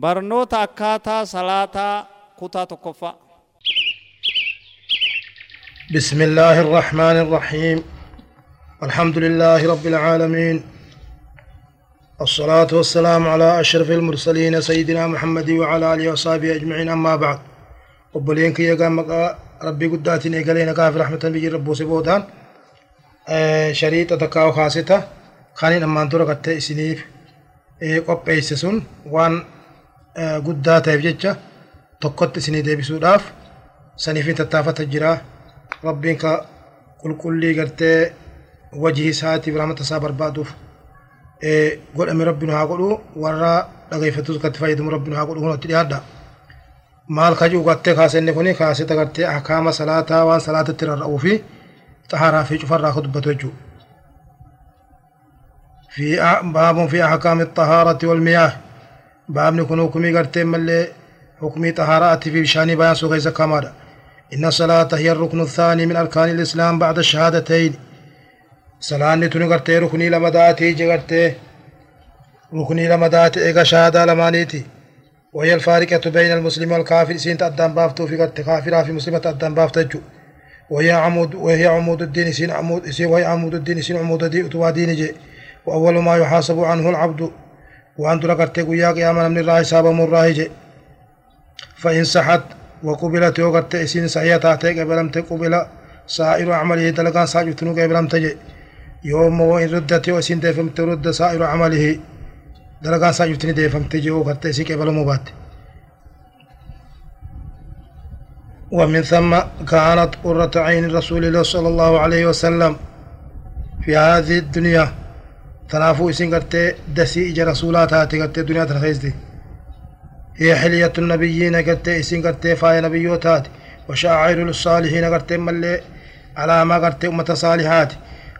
barnoota akkaataa salaataa kutaa tokkoffaa. بسم الله الرحمن الرحيم الحمد لله رب العالمين الصلاة والسلام على أشرف المرسلين سيدنا محمد وعلى آله وصحبه أجمعين أما بعد وبلين كي يقام ربي قداتين إيقالين كافر رحمة بيجي ربو سبودان شريطة تكاو خاصة خانين أما أنتو رقت إسنيف qopheesse sun waan guddaa ta'eef jecha tokkotti isinii deebisuudhaaf saniifin tattaafata jira rabbiin ka qulqullii gartee wajii isaatiif rahmata isaa barbaaduuf godhame rabbi nu haa godhu warra dhageeffatus katti fayyadamu rabbi nu haa godhu kunatti dhiyaadha maal ka jiru gartee kaasenne kuni kaaseta gartee ahkaama salaataa waan salaatatti rarra'uu fi xahaaraa fi cufarraa ka dubbatu jechuudha في باب في أحكام الطهارة والمياه باب نكون حكمي قرتين ملي حكمي طهارات في بشاني بيان سوغي زكامارا إن الصلاة هي الركن الثاني من أركان الإسلام بعد الشهادتين صلاة نتوني قرتي ركني لمداتي جغرتي ركني لمداتي إيغا شهادة لمانيتي وهي الفارقة بين المسلم والكافر سين تأدان بافتو في قرتي كافرة في مسلمة تأدان بافتجو وهي عمود وهي عمود الدين سين عمود سين وهي عمود الدين سين عمود الدين أتوا دين جي وأول ما يحاسب عنه العبد وأن تلقت قيا قياما من الله حساب مراهج فإن صحت وقبلت وقت إسين صحيحة قبلمت قبل سائر عمله دلقان ساجتنو قبلمت يوم وإن ردت وإسين ديفمت رد سائر عمله دلقان ساجتني ديفمت جو قت إسين قبل مبات ومن ثم كانت قرة عين رسول الله صلى الله عليه وسلم في هذه الدنيا تنافو إسين قرتي دسي إجا رسولات هاتي قرتي دنيا ترخيزتي. هي حلية النبيين قرتي إسين قرتي فاي نبيوت هاتي وشاعر الصالحين قرتي ملي على ما قرتي أمة صالحات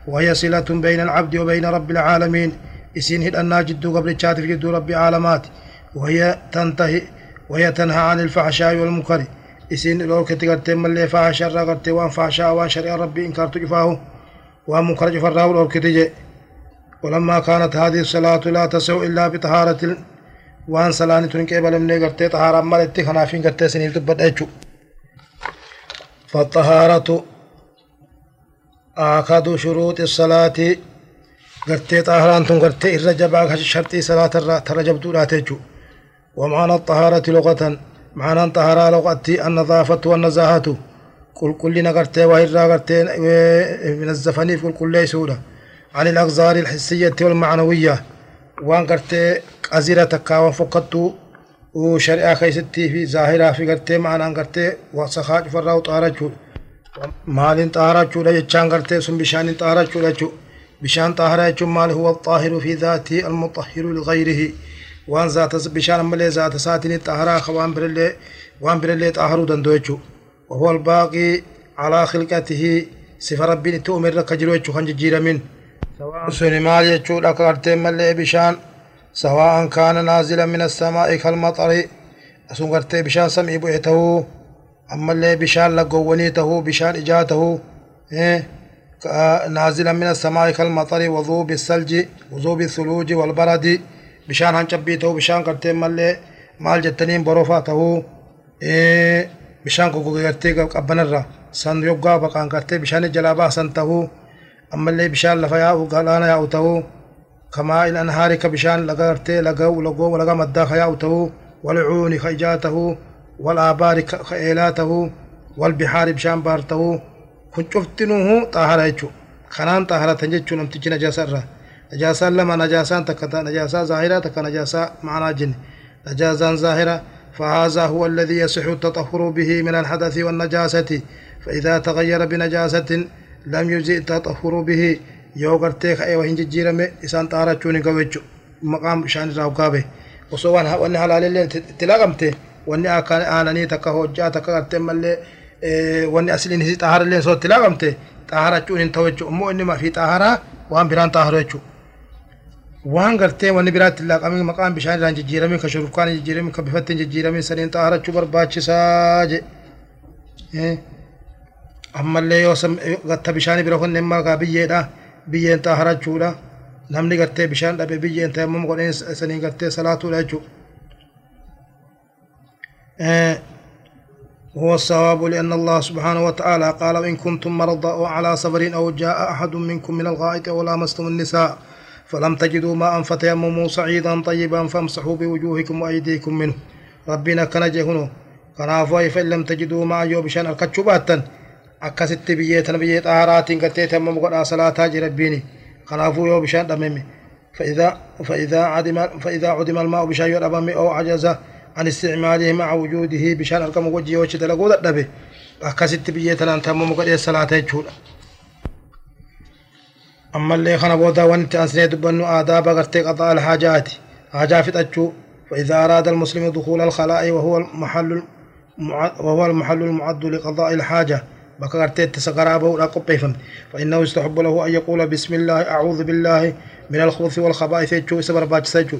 وهي صلة بين العبد وبين رب العالمين. إسين هد أنا جدو قبل في جدو رب العالمات وهي تنتهي وهي تنهى عن الفحشاء والمنكر. إسين لوكتي قرتي ملي فحشا قرتي وان فحشاء وان شريع ربي إنكار تجفاه وان منكر جفراه لوكتي ولما كانت هذه الصلاة لا تسع إلا بطهارة وان صلاة تنكي بلمني قرتي طهارة مالتي خنافين قرتي تبت أجو. فالطهارة آخذ شروط الصلاة قرتي طهارة تن قرتي الرجب شرطي صلاة ترجب دولا تجو. ومعنى الطهارة لغة معنى الطهارة لغة النظافة والنزاهة. كل كلنا قرتي وهي قرتي من الزفنيف كل كل سورة عن الأغزار الحسية والمعنوية وان قرتي قزيرة تكاوان فقدتو وشريعة خيستي في ظاهرة في قرتي معنى قرتي وسخاج فراو طارجو مال طارجو لجتشان قرتي سن بشان طارجو لجو بشان طهرجو مال هو الطاهر في ذاته المطهر لغيره وان ذات بشان ملي ذات ساتني طهرا خوان برلي وان برلي طهرو دندوجو وهو الباقي على خلقته صفة ربي تؤمر كجلوجو خنججير من سوني مال يجود أكارتين ملئ بشان سواء كان نازلا من السماء كالمطر أسون قرتي بشان سمعي بؤته أما اللي بشان لقوانيته بشان إجاته إيه نازلا من السماء كالمطر وذوب الثلج وذوب الثلوج والبرد بشان هنشبيته بشان قرتين ملئ مال جتنين بروفاته إيه بشان كوكو قرتي قبنرة سن يبقى بقان قرتي بشان جلابا سنته أما اللي بشان لفا ياو قالانا ياو تهو. كما الأنهار كبشان لغرتي لغو لغو ولغا مدى خياو تهو. والعون خيجاته والآبار خيلاته والبحار بشان بارته كن شفتنوه طاهرة يجو خنان طاهرة تنججو نمتجي نجاسة نجاسة لما نجاسة تكتا نجاسة ظاهرة تكا نجاسة معنى جن. نجاسة ظاهرة. فهذا هو الذي يصح التطهر به من الحدث والنجاسة. فإذا تغير بنجاسة لم يجزئ التطهر به jijjiirame isaan xaarachuun hin qabu jechuudha maqaan bishaan irraa hoggaabee osoo waan wanni halaalillee itti laqamte wanni akka aananii takka hojjaa takka gartee mallee wanni asliin isii xaharallee osoo itti laqamte xaarachuun hin ta'u jechuudha immoo inni fi xaaharaa waan biraan xaaharu jechuudha. waan gartee wanni biraatti hin laqamin maqaan bishaan irraa hin jijjiiramin kan shurufkaan hin jijjiiramin kan bifatti hin jijjiiramin saniin xaharachuu barbaachisaa jedhe. Ammallee yoo gatta bishaan bira kunne maqaa biyyeedha. Biyyeen xaaharachuudha namni gartee bishaan dhabe biyyeen tayammum godheen saniin gartee salaatuudha jechuudha. هو الصواب لأن الله سبحانه وتعالى قال وإن كنتم مرضى أو على سفر أو جاء أحد منكم من الغائط أو لامستم النساء فلم تجدوا ماء فتيمموا صعيدا طيبا فامسحوا بوجوهكم وأيديكم منه ربنا كان كنافوا فإن لم تجدوا ماء يوبشان الكتشباتا akkasitti biyyee tana biyyee xaaraatiin gartee tammam godhaa salaataa jira rabbiini. Kanaafuu yoo bishaan dhabame عدم فإذا عدم الماء بشان يربم أو عجز عن استعماله مع وجوده بشان أرقم وجهه وجه دلقو دبه أكست بيه تلان تمم قد الصلاة يجول أما اللي خنا بودا وانت أنسني دبنو آداب غرتي قضاء الحاجات حاجات أجو فإذا أراد المسلم دخول الخلاء وهو المحل وهو المحل المعد لقضاء الحاجة بك غرتي سقرابه ولا قبيفم فإنه يستحب له أن يقول بسم الله أعوذ بالله من الخبث والخبائث يجو سبر باج سجو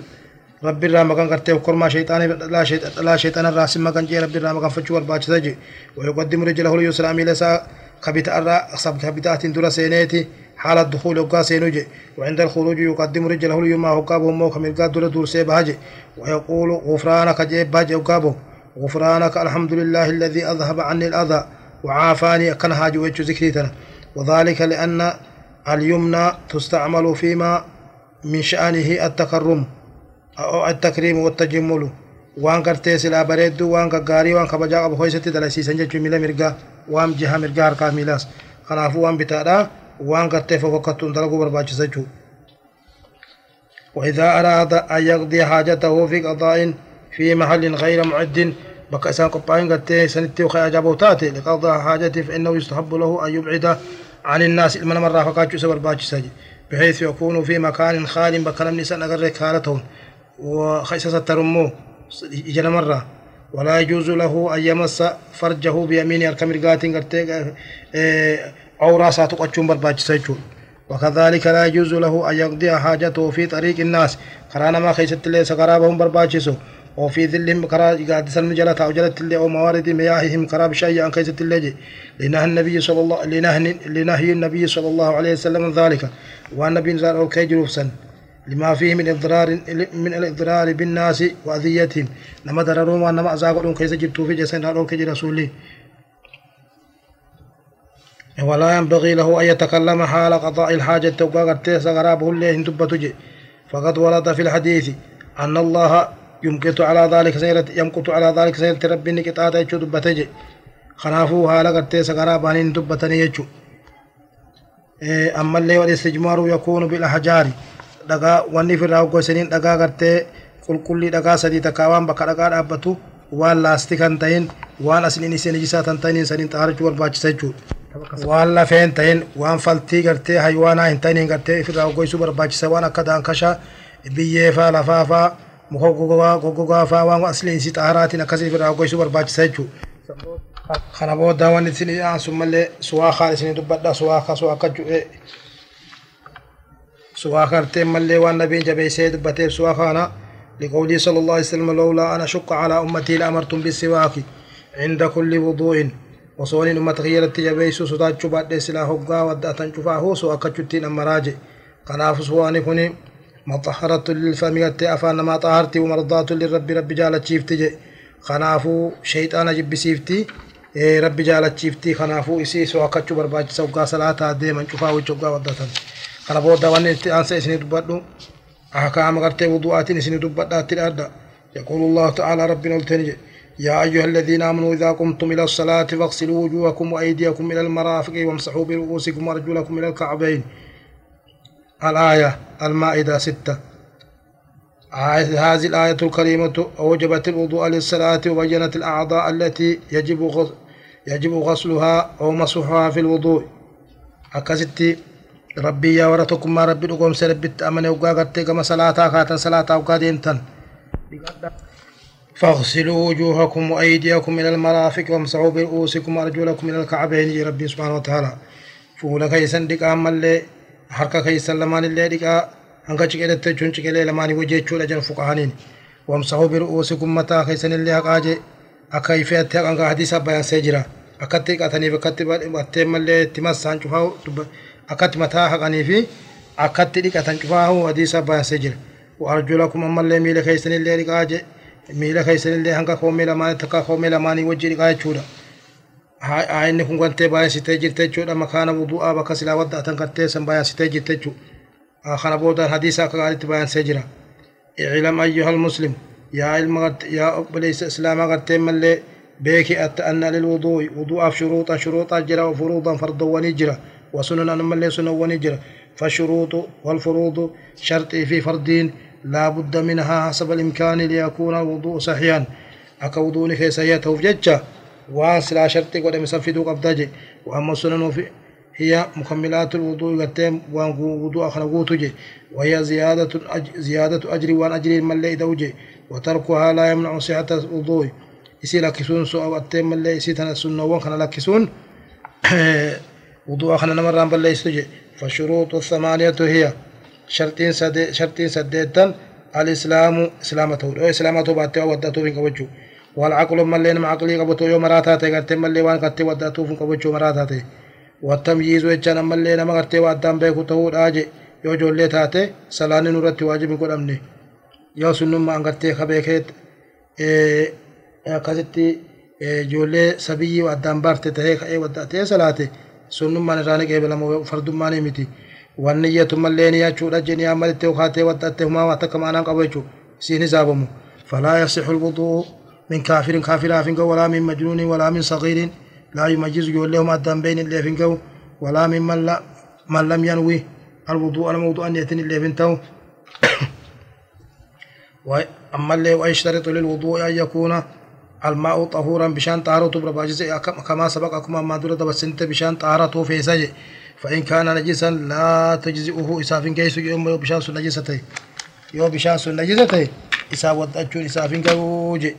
رب الرام كان غرتي وكرما شيطان لا شيطان لا شيطان الراس ما كان جي رب الرام كان فجو باج سجي ويقدم رجله اليسرى إلى سا كبت أرى أصاب كبتات در سينيتي حال الدخول وقا سينوجي وعند الخروج يقدم رجله اليما وقابه مو كمل دور دور سيبهاجي ويقول غفرانك جيب باجي وقابه غفرانك الحمد لله الذي أذهب عني الأذى وعافاني أكن هاجي وجه ذكريتنا. وذلك لأن اليمنى تستعمل فيما من شأنه التكرم أو التكريم والتجمل. وان قرتي سلا بريدو وان قاري وان كبجا أبو خويستي دلسيسن جيشو ميلا مرقا وان جهة مرقا هرقا ميلاس. خنافو وان بتادا وان قرتي فوقتون دلقو برباچ سجو. وإذا أراد أن يقضي حاجته في قضاء في محل غير معد بك إسان قبائن قد سنتي وخي أجابه تاتي لقضاء حاجته فإنه يستحب له أن يبعد عن الناس من مرة فقاتشو سبر باجي ساجي بحيث يكون في مكان خال بكلم نسان أقر كالتهم وخيسة الترمو إجل مرة. ولا يجوز له أن يمس فرجه بيمين أركم رقات أو راسات قتشون برباج سيجون وكذلك لا يجوز له أن يقضي حاجته في طريق الناس كرانا ما خيست اللي سقرابهم برباجسو وفي ذلهم كرا قاعد سلم جلت أو جلت اللي أو موارد مياههم كرا بشيء أن كيست اللي لنهى النبي صلى الله لنهي لنهي النبي صلى الله عليه وسلم ذلك والنبي زار أو كيجلوف سن لما فيه من إضرار من الإضرار بالناس وأذيتهم لما ضرروا وأنما أزاقوا كيس جبتوا في جسد أو كيج رسولي ولا ينبغي له أن يتكلم حال قضاء الحاجة وقد سغرابه اللي هندبة فقد ورد في الحديث أن الله يمكت على ذلك سيرة يمكت على ذلك سيرة ربي نكتاتا يجو دبتجي خنافو حالا قرتي سقرا بانين دبتني يجو. إيه أما اللي والاستجمار يكون بالأحجار. دقا واني في الراو سنين دقا قرتي قل كل دقا سدي تكاوان بكا دقا دابتو. وان لاستيكان تاين وان أسنين إسين جساتان تاين سنين تارجو والباج سجو. waan lafeen ta'in waan faltii gartee haywaanaa hin ta'iniin gartee ofirraa goysuu barbaachisa waan akka daankashaa biyyee faa lafaa faa muka goggogaa faa waan asliin si xaaraatiin akkasii ofirraa goysuu barbaachisa jechuudha. Kana booda waan isin aansun malee suwaakaa isin dubbadha suwaakaa suwaaka ju'ee suwaaka gartee malee waan nabiin jabeessee dubbateef suwaakaa kana لقوله صلى الله عليه وسلم لولا أنا أشق على أمتي لأمرتم بالسواك عند كل وضوء وصون أمة خيرت جبيس سوتاچو بعد سلا هوغا ودأتن شفا هو سو أكچتين أمراجي قناف سواني كوني مطهرة للفم أفان ما طهرتي ومرضات للرب رب جالت شيفتي قنافو شيطان جب سيفتي رب جالت شيفتي. قنافو إسي سو أكچو برباج سوغا صلاة ديما شفا وچوغا ودأتن قنافو دوان انسى إسني دبادو أحكام غرتي وضوءات إسني دبادات الأرض. يقول الله تعالى ربنا التنجي يا أيها الذين آمنوا إذا قمتم إلى الصلاة فاغسلوا وجوهكم وأيديكم إلى المرافق وامسحوا برؤوسكم وأرجلكم إلى الكعبين. الآية المائدة ستة. هذه الآية الكريمة أوجبت الوضوء للصلاة وبينت الأعضاء التي يجب يجب غسلها أو مسحها في الوضوء. أكستي ربي يا ورتكم ما ربي نقوم سربت أمن وقاقت كما صلاة كاتا صلاة وقادين تن. فاغسلوا وجوهكم وأيديكم إلى المرافق وامسحوا برؤوسكم وأرجلكم إلى الكعبين. ربي سبحانه وتعالى. فولا كيسن ديك أمال harka keessan lamaan illee dhiqaa hanga ciqeletti jechuun ciqelee lamaanii hojii jechuudha jedhu fuqahaniin wamsahu bir'uusikum mataa keessan illee haqaa je akka ifeetti haqan gaa hadiisa bayansee jira akkatti dhiqataniif akkatti battee mallee itti massaan cufaa akkatti mataa haqanii fi akkatti dhiqatan cufaa hadiisa bayansee jira اللي ميل كيسن اللي رقاج miila keessanillee hanga koomee lamaanii takka koomee lamaanii wajji dhiqaa jechuudha. Haa inni kun gantee baay'isitee jirte jechuudha makaana wudu'aa bakka silaa wadda'atan gartee san baay'isitee jirte jechuudha. Kana boodaan hadiisa akka gaariitti baay'isee jira. اعلم أيها المسلم يا علم يا أبليس إسلام قرتين ملي بيك أن للوضوء وضوء شروطا شروطا جرا وفروضا فرضا ونجرا وسنن ملي سنن ونجرا فالشروط والفروض شرط في فردين لا بد منها حسب الإمكان ليكون الوضوء صحيحا أكا وضوء كيس يتوف ججا واسلا شرط قد مسفدو قبضاج وأما السنن في هي مكملات الوضوء قتيم وأن وضوء خنقوتج وهي زيادة زيادة أجر وأن أجر ملي دوجي وتركها لا يمنع صحة الوضوء. isi lakkisuun so awwattee mallee isii tana sunnoowwan kana lakkisuun wudu'a kana namarraan balleessitu jedhe fashuruuxu thamaaniyatu hiya shartiin sadee shartiin saddeettan الإسلام إسلامة أو إسلامة باتي أو ودأتو في كوجو والعقل ملي نم عقلي كبتو يوم راتاتي قرتي ملي وان قرتي ودأتو في كوجو مراتاتي والتمييز وجانا ملي نم قرتي وادام بيكو تهود آجي يو جولي تاتي سلاني نورتي واجب قد أمني يو سنم ما أنقرتي خبيكيت إيه akkasitti ijoollee sabiyyii addaan baarte tahee ka'ee waddaatee salaate sunnummaan irraa qeebalamu fardummaan miti wanni iyyatu mallee ni yaachuudha jeni amalitti kaatee waddaatee humaa waan takka maanaan qabu jechuudha isiin hisaabamu falaa yasixu lwuduu من كافر كافر فينكو ولا من مجنون ولا من صغير. لا يمجز يقول لهم الدمبين اللي فينكو ولا من من, لا من لم ينوي. الوضوء الموضوع أن يتن اللي فينتو. وأما اللي ويشترط للوضوء أن يكون الماء طهورا بشان طهارته برباجزة إيه، كما سبق أكما ما دولة بس انت بشان طهارته في سجي. فإن كان نجسا لا تجزئه إسافين كيسو إيه، يوم بشان سنجسته يوم بشان سنجسته إسافين كيسو يوم بشان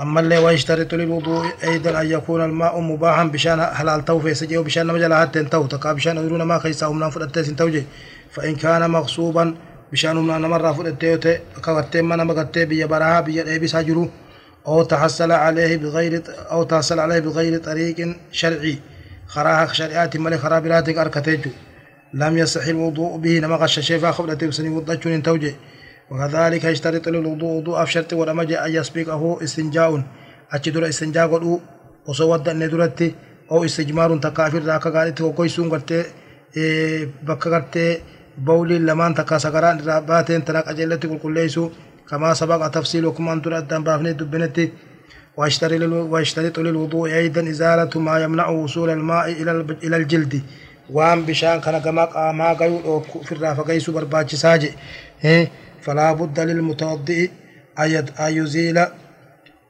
أما اللي ويشترط للوضوء أيضا أن يكون الماء مباحا بشان حلال تو في سجي وبشان نمجل حتى تو تقا بشان أدرون ما خيسا ومنا فرأتين توجي فإن كان مغصوبا بشان ومنا نمر فرأتين كغتين ما نمغتين بيا براها بيا إيبسا جرو أو تحصل عليه بغير أو تحصل عليه بغير طريق شرعي. خراها شريعات ملك خرابرات أركتيجو. لم يصح الوضوء به نما غش شيفا خبرة سني وضجون توجه وكذلك يشترط للوضوء وضوء أفشرت ولمج أن يسبقه استنجاء. أجدر استنجاء قلو وصود أن درت أو استجمار تكافر ذاك قالت وكويسون قلت بك قلت بولي لمان تكا سكران راباتين تنك أجلت كل كل كما سبق تفصيلكم أن تردن بافني دبنتي. واشترط للوضوء أيضا إزالة ما يمنع وصول الماء إلى الجلد. وان بشان كان كما ما قيل في الرافقين سوبر باتش ساجي فلا بد للمتوضئ أن يزيل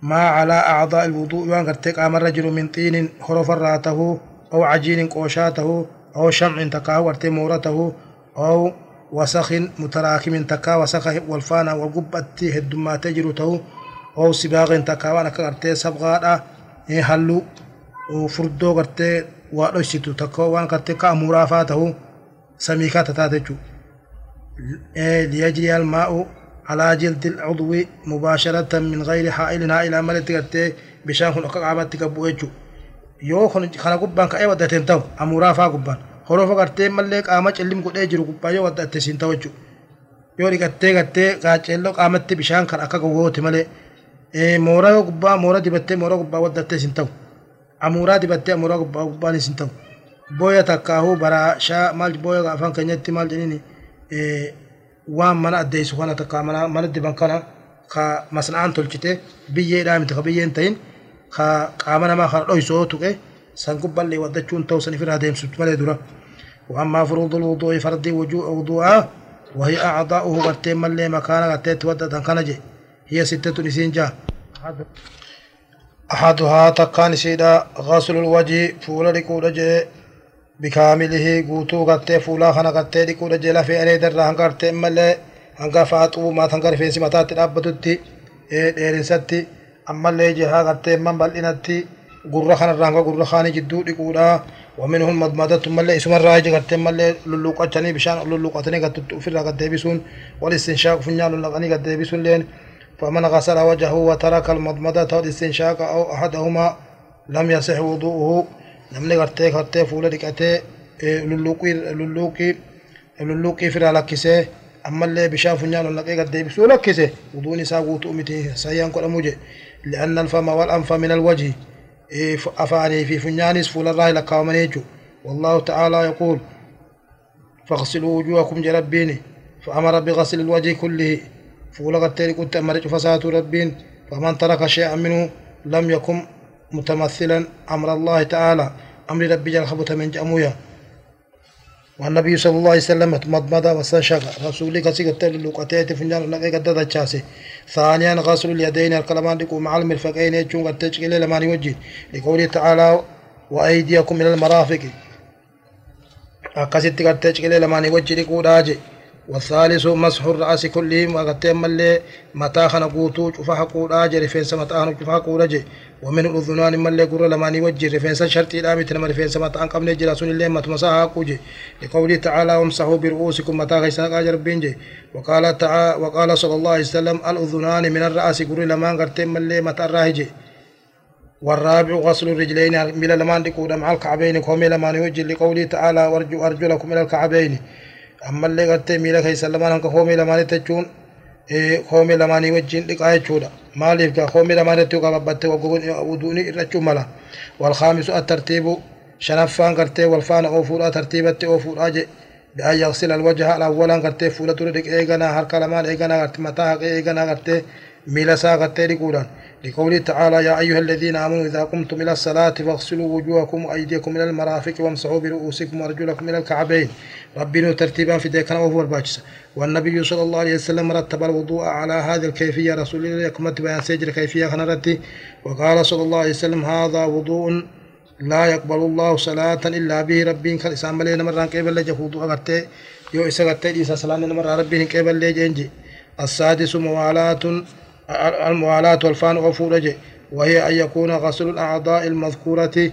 ما على أعضاء الوضوء. وأن قد تقام الرجل من طين خرف راته أو عجين قوشاته أو شمع تقاورت مورته أو وسخ متراكم تكا وسخ والفانا والقبة هدما تجر تو أو سباغ تكا وأنا كارتي سبغادا هلو وفردو كارتي وأدوشتو تكا وأنا كارتي كامورا فاته سميكا تتاتجو ليجري الماء على جلد العضو مباشرة من غير حائل إلى ملت كارتي بشان خلق قابت كبوجو yoo kana gubbaan ka'ee waddateen ta'u amuuraa faa gubbaan horofa gartee mallee qaama cillim godhee jiru gubbaa yoo waddatte siin ta'u jechuudha. Yoo dhiqattee gattee qaaceelloo qaamatti bishaan kan akka gowwooti malee mooraa yoo gubbaa mooraa dibattee mooraa gubbaa waddattee siin ta'u. Amuuraa dibattee amuuraa gubbaa gubbaan siin ta'u. Booya takkaahuu baraashaa maal booya afaan keenyatti maal jedhini waan mana addeessu kana takka mana diban kana ka masna'aan tolchite biyyeedhaa miti ka biyyeen ta'in ka qaama namaa kana dhoysoo tuqe san gubballee waddachuun ta'u san ifirraa deemsutti malee dura. وأما فروض الوضوء فرض وجوء وضوء وهي أعضاؤه قرتين ملي مكان قرتين تودد كنجي هي ستة نسين جا أحدها تكان سيدا غسل الوجه فول لكود جي قوتو قرتين فولا خنا قرتين لكود جي لفي أريد الرهن قرتين ملي هنگا فاتو ما تنقر في سمتات الأبتتي ديرنستي أما اللي جها قرتين من بلئنتي قرر خنا الرهن قرر خاني جدو لكودا ومنهم مضمضة ملء اسم الراجع قد ملء للوقة تاني بشان للوقة تاني قد تؤفر قد ديبسون والاستنشاق فنيا للغني قد ديبسون لين فمن غسل وجهه وترك المضمضة والاستنشاق أو أحدهما لم يصح وضوءه قد فول دكته للوقي للوقي للوقي في لكسه ammallee bishaan funyaan ol naqee gad deebisuu lakkise wuduun isaa guutuu miti sayyaan godhamu je li'anna alfama wal anfa min alwajhi afaanii fi funyaanis fuularraa lakkaawamanii jechu والله تعالى يقول فاغسلوا وجوهكم جربيني فأمر بغسل الوجه كله فولغت كنت أمرت فساد ربين فمن ترك شيئا منه لم يكن متمثلا أمر الله تعالى. أمر ربي جل خبط من جأمويا والنبي صلى الله عليه وسلم مضمضة واستنشق رسولي كسي قتل اللوقتين فنجان لقي قد دچاسي ثانيا غسل اليدين الكلمان لكم مع المرفقين يجون قد تشكيل لما يوجه لقوله تعالى وأيديكم إلى المرافق. أكست قد تشكيل لما يوجه لقول آجي والثالث مسح الرأس كلهم وقتين ملي متى خنا قوتو شوفا حقود آجي رفين سمت آهن شوفا حقود آجي ومن الأذنان ملي قرر لما نوجه رفين شرطي الآمي تنما رفين سمت آن قبل جرى سن الله متمسا حقوجي لقوله تعالى وامسحوا برؤوسكم متى غيسان آجر بينجي وقال تعالى وقال صلى الله عليه وسلم الأذنان من الرأس قرر لما قرتين ملي متى الراهجي والرابع غسل الرجلين من لما نقول مع الكعبين كومي لما نوجه لقوله تعالى وارجو أرجلكم إلى الكعبين. Ammallee gartee miila keessa lamaan hanka hoomii lamaanitti jechuun hoomii lamaanii wajjin dhiqaa jechuudha maaliif gaa hoomii lamaanitti qababbatte wuduuni irrachuu mala walkhaamisu attartiibu shanaffaan gartee walfaana oofuudha tartiibatti oofuudha je بأن يغسل الوجه الأول قرتي فولة دق إيغانا هرك لمان إيغانا قرتي متى إيغانا قرتي ميلسا قرتي لقولان لقوله تعالى يا أيها الذين آمنوا إذا قمتم إلى الصلاة فاغسلوا وجوهكم وأيديكم إلى المرافق وامسحوا برؤوسكم وأرجلكم إلى الكعبين. ربنا ترتيبا في ذلك وهو الباجس والنبي صلى الله عليه وسلم رتب الوضوء على هذه الكيفية. رسول الله كمت بيان سجر كيفية خنرتي وقال صلى الله عليه وسلم هذا وضوء لا يقبل الله صلاة إلا به. ربين كان إسام ملينا مران قبل لجه وضوء أغتي يو إسا غتي إسا صلاة نمر ربين قبل لجنجي السادس موالات الموالاة والفان وفورج وهي أن يكون غسل الأعضاء المذكورة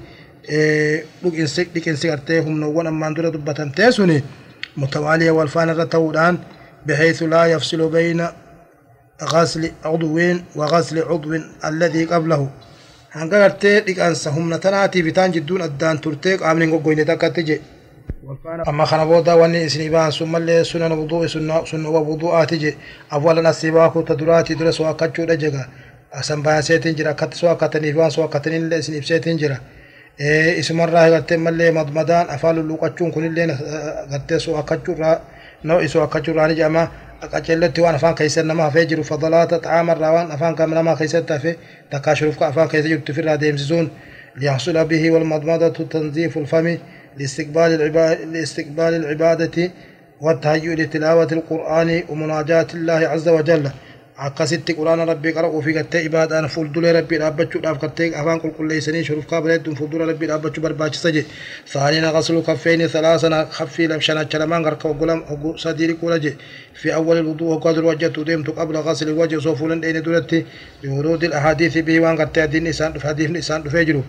لكن سيرتهم نوان أما أندر دبة تيسوني. متوالية والفان الرتودان بحيث لا يفصل بين غسل عضو وغسل عضو الذي قبله. hanga gartee dhiqansa humna tanaatiif bitaan jidduun addaan turtee qaamni goggoyne takkatti je أما خنا بودا وأني إسني بان ثم اللي سنن وضوء سنة سنة وضوءات جي. أولا السباق تدراتي درس وكتشو دجا أسم بان سيتين جرا كت سوا كتني بان سوا كتني اللي إسني بسيتين جرا إيه إسم الراه قلت ملي مضمدان أفعل اللوقتشون كل اللي قلت سوا كتشو را نو إسوا كتشو راني جاما qacelletti waan afaan keessa nama hafee jiru fadalaata xaamarraa waan afaan kan nama keessatti hafe takkaa shurufka afaan keessa jirtu ليحصل به والمضمضة تنظيف الفم. لاستقبال العبادة, لاستقبال العبادة والتهيؤ لتلاوة القرآن ومناجاة الله عز وجل. Akkasitti quraana rabbii qara'uu fi gartee ibaadaan fuuldulee rabbii dhaabbachuudhaaf gartee afaan qulqulleessanii shuruuf kaabileettuun fuuldura rabbii dhaabbachuu barbaachisa je saaniina qaslu kaffeeni salaasana kaffii shanacha lamaan garka oggu sadii dhiquudha je fi awwal الوضوء وقد الوجه deemtu qabla غسل الوجه soo fuulan dheeyne duratti بورود الأحاديث به وان قد تهدين إسان دف حديث إسان دفجر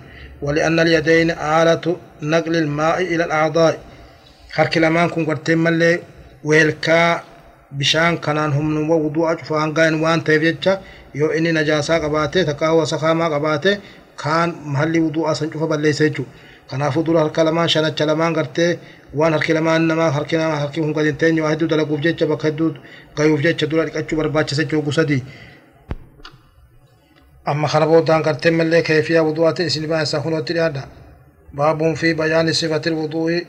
ولأن اليدين آلة نقل الماء إلى الأعضاء harki lamaan kun gartee mallee weelkaa bishaan kanaan humnuma wudu'a cufa hangaan waan ta'eef jecha yoo inni najaasaa qabaate takka hawasa kaamaa qabaate kaan mahalli wudu'a san cufa balleessa jechuudha. Kanaafuu dura harka lamaan shanacha lamaan gartee waan harki lamaan namaa harki namaa harki kun gadi hin teenye waa hedduu dalaguuf jecha bakka hedduu gayuuf jecha dura dhiqachuu barbaachisa jechuudha gusadii. أما خربوتان كرتم اللي كيفية وضوءات إسلام يسخون وتريادا باب في بيان صفة الوضوء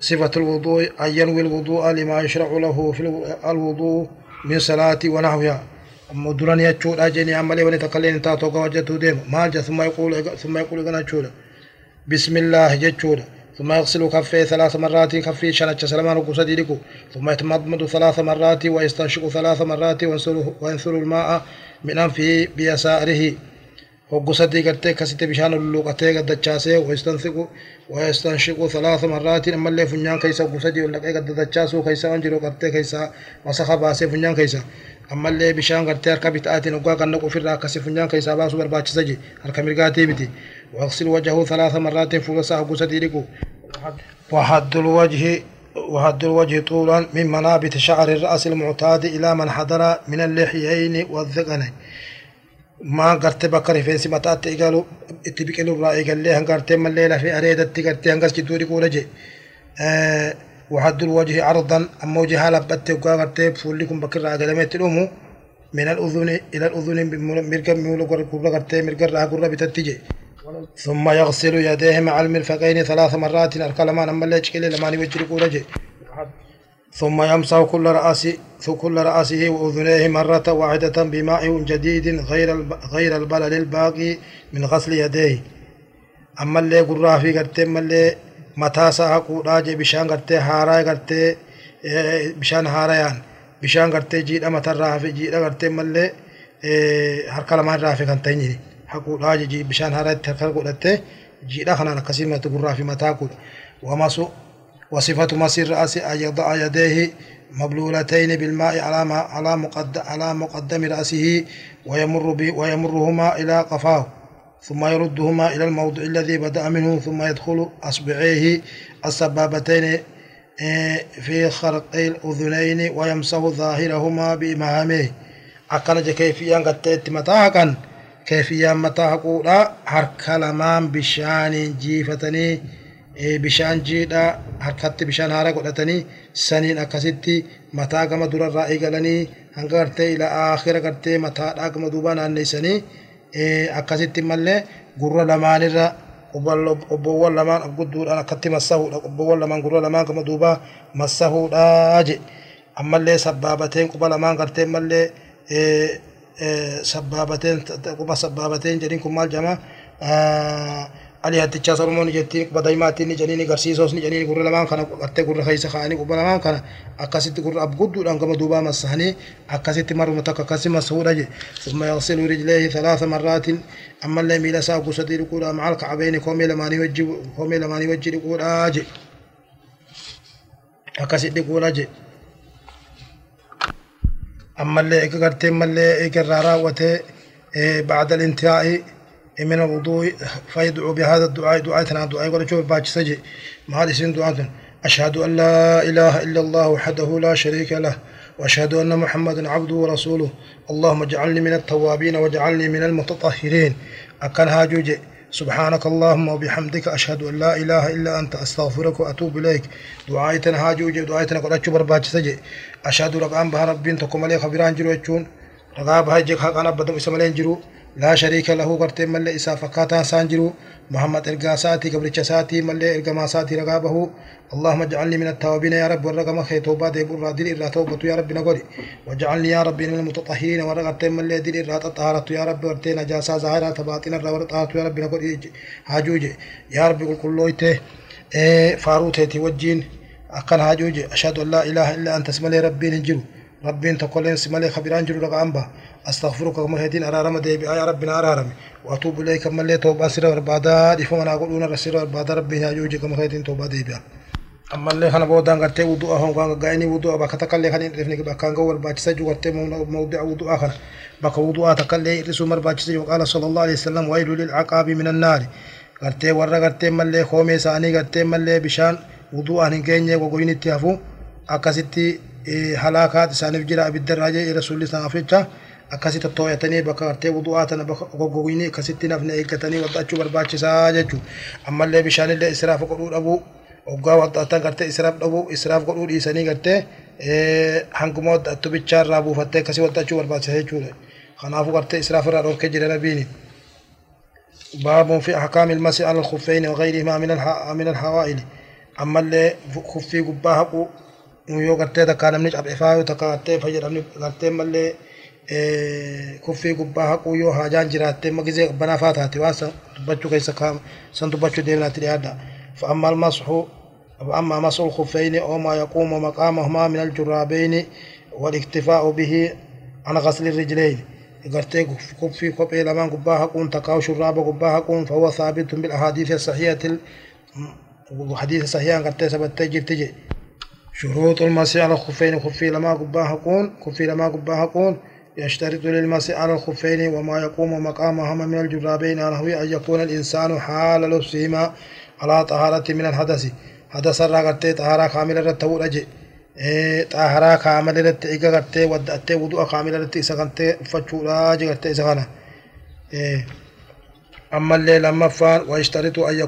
صفة الوضوء أن ينوي الوضوء لما يشرع له في الوضوء من صلاة ونحوها. أما دراني يتشول أجني عملي ونتقلين تاتو قوجته ديم. مالجا ثم يقول ثم يقول غنا بسم الله جتشولا ثم يغسل كفيه ثلاث مرات كفيه شنچ سلمان وقصدي لكو ثم يتمضمض ثلاث مرات ويستنشق ثلاث مرات وينثر الماء من أنفه بيساره. وقصدي قرتي كسيت بشان اللوقتي قد دچاسه ويستنشق ويستنشق ثلاث مرات أما اللي فنيان كيسا قصدي ولا قد دچاسه كيسا انجلو قرتي كيسا وسخ باسه فنيان كيسا أما اللي بشان قرتي harka bitaatiin وقا kan naqu ofirraa akkasi funyaan keessaa baasuu barbaachisa je harka mirgaatii miti. واغسل وجهه ثلاث مرات فوق قصدي لكو وحد الوجه الوجه طولا من منابت شعر الرأس المعتاد إلى من حضر من اللحيين والذقنين. ما قرت بكر في سمتات إيقالوا اتبقلوا رأي قال لي هنقرت من الليلة في أريدت قرت هنقس جدوري قولة جي وحد الوجه عرضا أما وجهها لبت وقاغرتي فولكم بكر عقلمت الأمو من الأذن إلى الأذن مرقم مولو قرقر قرتي مرقر قرر بتتجي ثم يغسل يديه مع المرفقين ثلاث مرات الكلمان أما اللي تشكيل لما نوجه ثم يمسح كل رأسه كل رأسه وأذنيه مرة واحدة بماء جديد غير غير البلل الباقي من غسل يديه أما اللي قرى في قرتي أما اللي jee bishaan gartee haaraa gartee bishaan haarayaan bishaan gartee jiidha matarraa hafe jiidha gartee mallee harka lamaan irraa hafe kan ta'in jiri haquudhaa jee bishaan haaraa itti harka godhattee jiidha kanaan akkasii gurraa fi mataa godha wamasu وصفة مسير الرأس أن يضع يديه مبلولتين بالماء على على مقدم على مقدم رأسه ويمر ويمرهما إلى قفاه ثم يردهما إلى الموضع الذي بدأ منه ثم يدخل أصبعيه السبابتين إيه، في خرقي الأذنين ويمسح ظاهرهما بإمامه أكن كيفية متاها كان كيفية متاها قولا حركة لمان بشان جيفتني. إيه، بشان جيدا حركة بشان هارا قدتني سنين أكستي متا كما دور الرأي قلني هنغرتي إلى آخر قرتي متا كما دوبان أنيسني akkasitti mallee gurra lamaanirra obboowwan lamaan abgudduudhaan akkatti massahuudha obboowwan lamaan gurra lamaan kama duubaa massahuudha je ammallee sabbaabateen quba lamaan gartee mallee sabbaabateen quba sabbaabateen jedhin kun maal jama ali hattichaa solomoon jettiin quba daa'imaattiin ni jedhini garsiisoos ni jedhini gurra lamaan kana gartee gurra keessa kaa'anii quba lamaan kana akkasitti gurra abgudduudhaan gama duubaa massahanii akkasitti maruma takka akkasi massuudha je ثم يغسل رجليه ثلاث مرات أما اللي ميلا ساق قصدي لقول مع الكعبين كومي لما نوجه كومي لما نوجه لقول آجي akkasitti guura je ammallee eega gartee mallee eega irraa raawwatee بعد الانتهاء من الوضوء فيدعو بهذا الدعاء دعاء تنا دعاء ولا شوف باج سجي. ما هذا اسم دعاء؟ أشهد أن لا إله إلا الله وحده لا شريك له وأشهد أن محمدا عبده ورسوله. اللهم اجعلني من التوابين واجعلني من المتطهرين. أكن هاجوجي. سبحانك اللهم وبحمدك أشهد أن لا إله إلا أنت أستغفرك وأتوب إليك. دعايتنا هاجوجي دعايتنا قد أشبر باج سجي. أشهد أن بها ربين تقوم عليك خبران جرو يجون رغاب جيك حقنا بدم إسمالين جرو لا شريك له قرتي ملي إسا فكاتا سانجرو. محمد إرقا ساتي قبل ساتي ملي إرقا ساتي رقابه. اللهم اجعلني من التوابين يا رب ورقم خي توبة دي برا دل إرى توبة يا رب نقولي. واجعلني يا رب من المتطهرين ورقتي ملي دل إرى تطهرت يا رب ورتي ظاهرة تباطين الرا ورطهرت يا رب نقولي. هاجوجي يا رب قل كلويته إيه فاروتي وجين أكن هاجوجي أشهد أن لا إله إلا أنت اسم لي ربي ننجرو ربين تقولين اسم لي خبران جرو رقم أستغفرك كما هدين أرارم دي بآية ربنا أرارم وأتوب إليك من لي توبة سر وربادا دفعنا أقولون رسل وربادا ربي يجوجي كما هدين توبة دي بآية أما اللي خنا بودان قرتي وضوء هم قان قايني وضوء. بك تكلي خلين رفني بكان قول باج سجو قرتي موضع وضوء آخر. بك وضوء تكلي رسو مر باج سجو قال صلى الله عليه وسلم ويل للعقاب من النار. قرتي ورا قرتي ملي خومي ساني قرتي ملي بشان. وضوء أهن كيني وقوين اتيافو أكاسيتي هلاكات سانف جرا بالدراجة رسول الله صلى الله عليه وسلم akkasi tottooyatanii bakka gartee wudu'aa tana goggogini akkasitti nafne eeggatanii waddaachuu barbaachisaa jechuu ammallee bishaanillee israaf godhuu dhabuu waggaa waddaatan gartee israaf dhabuu israaf godhuu dhiisanii gartee hanguma waddaattu bichaarraa buufattee akkasii waddaachuu barbaachisa jechuudha kanaafuu gartee israaf irraa dhorkee jira nabiini باب في أحكام المسح على الخفين وغيرهما من الحوائل أما اللي خفي قباه yoo gartee takkaa namni cabefaa yoo takka gartee fayyadamni gartee mallee kuffii gubbaa haquu yoo haajaan jiraattee magizee banaa faa taate waan san dubbachuu keessa kaa'ama san dubbachuu deemnaatti dhiyaadha فأما المسح فأما مسح الخفين أو ما يقوم مقامهما من الجرابين والاكتفاء به عن غسل الرجلين قرتي كفي كوبي لما قباها كون تقاو شراب قباها كون فهو ثابت بالأحاديث الصحيحة الحديث الصحيح قرتي سبت تجي تجي شروط المسح على الخفين خفي لما قباها كون خفي لما قباها كون يشترط للمسح على الخفين وما يقوم مقامهما من الجرابين نحو أن يكون الإنسان حال لبسهما على طهارة من الحدث. حدث الرغتي طهارة كاملة رتبو رجي كاملة رتي إيقا غتي ودأتي وضوء كاملة غتي فتشو راجي غتي إسا غنا أما الليل أما فان ويشترط أن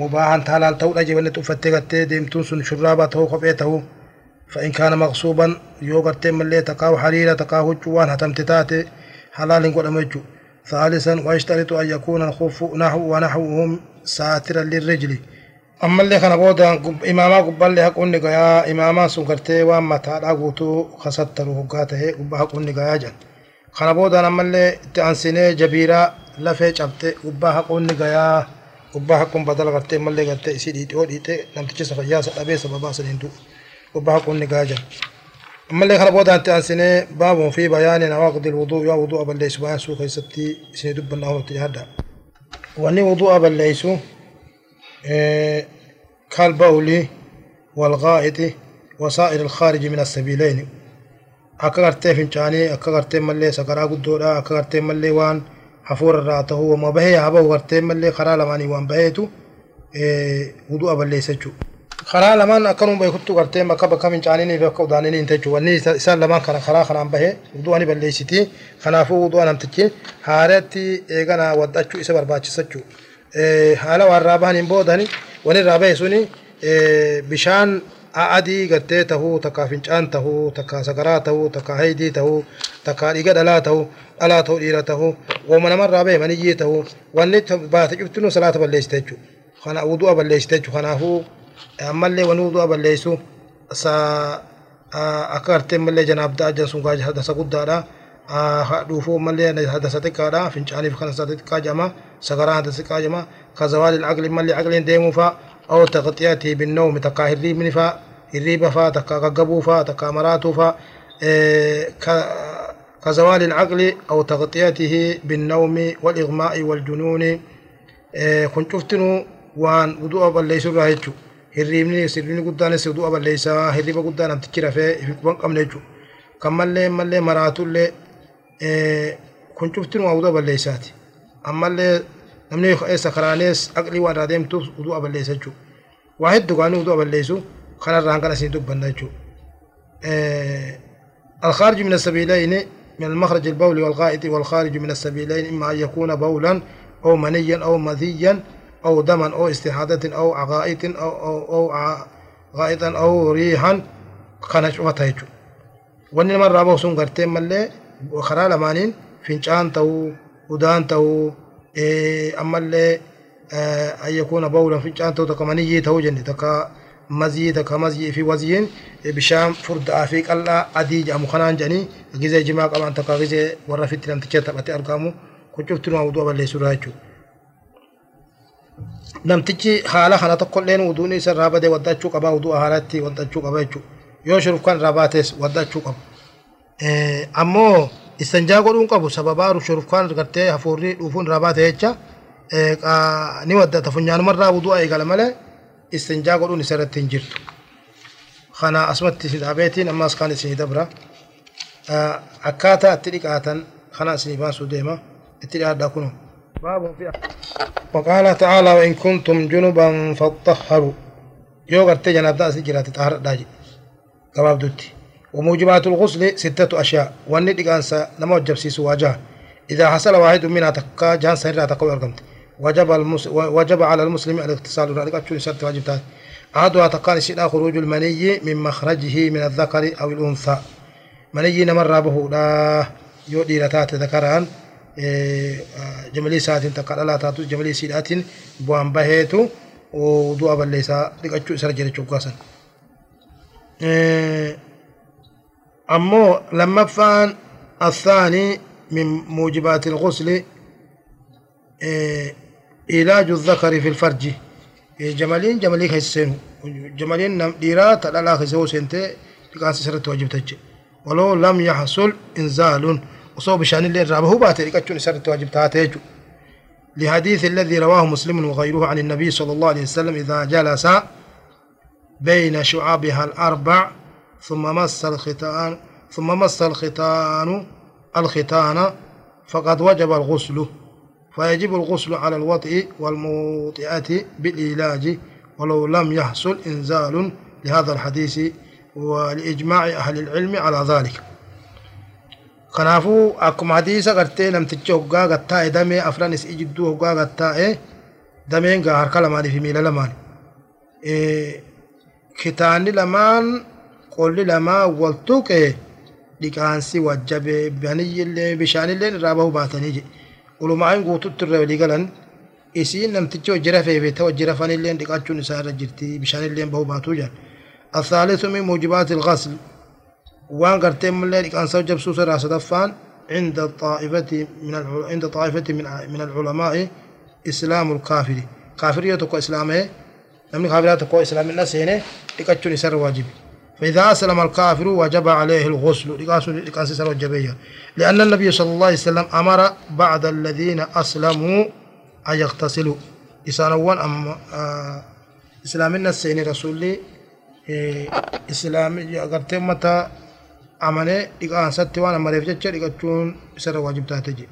mubaahan ta halaal ta'uudha jebanne uffattee gartee deemtuun sun shurraaba ta'uu kophee ta'uu فإن كان مغصوبا يوغرت ملي تقاو حريرة تقاو جوان هتم تتاتي حلال قد أمجو ثالثا ويشترط أن يكون الخف نحو ونحوهم ساترا للرجل. أما اللي كان بودا إماما قبال لي حقون نقايا إماما سنكرتي وما تعالى قوتو خسطر وقاته قبا حقون نقايا جن. كان بودا أما اللي تأنسيني جبيرا لفي جبتي قبا حقون نقايا قبا حقون بدل قرتي ملي قرتي إسيدي تيودي تي نمتشي سفيا سأبي سببا سنين وبها كون نقاجا أما اللي خرب وضع تأنسني باب في بيان نواقض الوضوء يا وضوء بالليس بيان سوخ يستي سني دب النهو تجهدا واني وضوء بالليس إيه كالبول والغائط وسائر الخارج من السبيلين gartee fincaanii akka gartee mallee sakaraa guddoodha akka gartee mallee waan wama bahee haa bahu gartee mallee karaa lamaanii waan baheetu wudu'a balleessa jechuudha. karaa lamaan akkanuma beekuttu gartee bakka bakka fincaanii fi akka udaananii hin jechuudha wanni isaan lamaan kana karaa kanaan bahee wudu'a ni balleessiti kanaafuu wudu'a namtichi haaratti eegana wadhachuu isa barbaachisa jechuudha. haala waan irraa bahaniin boodani wani irraa bahe suni bishaan adii gartee tahuu takka fincaan tahuu takka sakaraa tahuu takka haydii tahuu takka dhiiga dhalaa tahuu dhalaa tahuu dhiira tahuu wooma namarraa bahe maniyyii tahuu wanni baate cuftinu salaata balleessite jechuudha. kana wudu'a balleessite jechuudha kanaafuu ammallee wani wudu'a balleessu akka gartee mallee janaabda ajjan sun hadasa guddaadha. dhuufuu mallee hadasa xiqqaadha fincaaniif kan hadasa xiqqaa jedhama sakaraa hadasa xiqqaa jedhama kazawaali aqli mallee aqliin deemuu fa'a أو تغطيته بالنوم هريب نفا هريب فا تكا غغبو فا تكا مراتو فا. كزوال العقل أو تغطيته بالنوم والإغماء والجنون. كن شفتنو وان وضوء بليس رايتشو هريبني سرني قدان سودوء بليس هريب قدان أم تكرا في في كون قمنيتشو كمال مال مراتو اللي كن شفتنو وضوء بليساتي. أما namni sakaraanees aqlii waan irraa deemtuuf uduu balleessa jechuudha. Waa hedduu gaanii uduu balleessu kanarraan kan isin dubbanna jechuudha. الخارج من السبيلين من المخرج البول والغائط والخارج من السبيلين إما أن يكون بولا أو منيا أو مذيا أو دما أو استحادة أو عغائط أو أو, أو غائطا أو ريحا كان شوفة هيجو وأن مرة أبو سون قرتين ملي وخرا لمانين فينشان تو ودان تو ammallee an yakuuna bawlan fincaan ta'u takka maniyyii ta'uu jenne takka mazii takka mazii fi waziin bishaan furdaa fi qal'aa adii jedhamu kanaan jedhanii gizee jimaa qaban takka gizee warra fitti namticha taphatee argamu kun cufti numa wudu'a balleessuudha jechuudha. Namtichi haala kana tokkolleen wuduun isa irraa badee waddachuu qaba wudu'a haalatti waddachuu qaba jechuudha. Yoo shurufkaan irraa baates waddachuu qaba. Ammoo istanjaa godhuun qabu sababaa shurufkaan gartee hafuurri dhuufuun irraa baate jecha ni waddata funyaanumarraa wudu'a eegala malee istanjaa godhuun isa irratti hin jirtu. Kana asumatti isin dhaabeetiin ammas kan isin dabra. Akkaataa itti dhiqaatan kana isin baasuu deema itti dhiyaadhaa kunoo. باب في وقال تعالى وإن كنتم جنبا فاطهروا يو قرتي جناب داس جرات طهر داجي قباب دوتي وموجبات الغسل ستة أشياء. وأني دقانسا نما وجب سيسو واجه. إذا حصل واحد منها تكا جان سنرا تقوى أرقمت وجب, المس... وجب على المسلم الاغتسال. ذلك أتشو سرت واجب تات أحدها تقان الشيء خروج المني من مخرجه من الذكر أو الأنثى. مني نمر به لا يؤدي لتات ذكران. جملي ساتين تقال لا تاتو جملي سيداتين بوان بهيتو. ودوا بليسا. دقاتشو سرجري چوكاسن أمو لما فان الثاني من موجبات الغسل علاج الذكر في الفرج. جمالين جمالي خيسين جمالين نم ديرا تلالا خيسو سنتي تقان سرت واجب تج ولو لم يحصل إنزال. وصوب شان اللي رابه باتي لكتشون سرت واجب تاتيجو. لحديث الذي رواه مسلم وغيره عن النبي صلى الله عليه وسلم إذا جلس بين شعابها الأربع ثم مس الختان ثم مس الختان الختان فقد وجب الغسل فيجب الغسل على الوطئ والموطئة بالعلاج ولو لم يحصل إنزال لهذا الحديث ولإجماع أهل العلم على ذلك kanaafuu akkuma hadiisa gartee namtichi hoggaa gattaa'e damee afran isii jidduu hoggaa gattaa'e dameen gaa harka lamaanii fi miila lamaan kitaanni lamaan قولي لما والتوك ديكانسي وجب بني اللي بشان اللي رابه باتني جي قولوا ما عين قوتو ترى ديكالن إسي نم تجو جرفة بيتا وجرفان اللي ديكاتشو نسارة جرتي بشان اللي بهو باتو جان الثالث من موجبات الغسل وان قرتم من اللي ديكان سو جب سوسر عند الطائفة من عند طائفة من من العلماء إسلام الكافري كافرية تقوى إسلامه نمني كافرية تقوى إسلام الناس هنا ديكاتشو نسارة واجبي فإذا أسلم الكافر وجب عليه الغسل. سر لأن النبي صلى الله عليه وسلم أمر بعد الذين أسلموا أن يغتسلوا. إسانوان أم آه إسلام الناس هنا رسولي islaami agartee ummata amanee dhiqaansatti waan amareef jecha dhiqachuun isarra waajib taate jedhe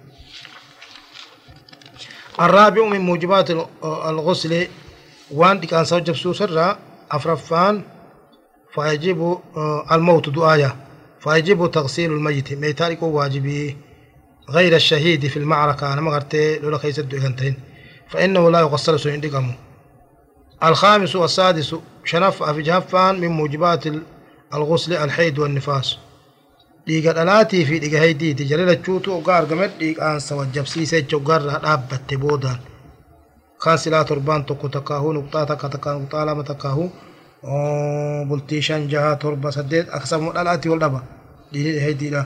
الرابع من موجبات الغسل وان ديكان سوجب سوسرا أفرفان فيجب آه، الموت دعايا. فيجب تغسيل الميت. ميتارك واجبي غير الشهيد في المعركة. أنا ما قرت لولا خيس الدوغنتين فإنه لا يغسل سوين ديقامو الخامس والسادس شنف أفجافان من موجبات الغسل الحيد والنفاس. ديقا الألاتي في ديقا هيدي تجريل الشوتو وقار قمت ديقا أنسا وجب سيسي تجوقار أبا تبودان خانسي لا تربان تقو تقاهو نقطاتك تقاهو نقطالة ما تقاهو bultii shan jaha torba saddeet akkasuma dhalaatii ol dhaba dhiiga haydiidha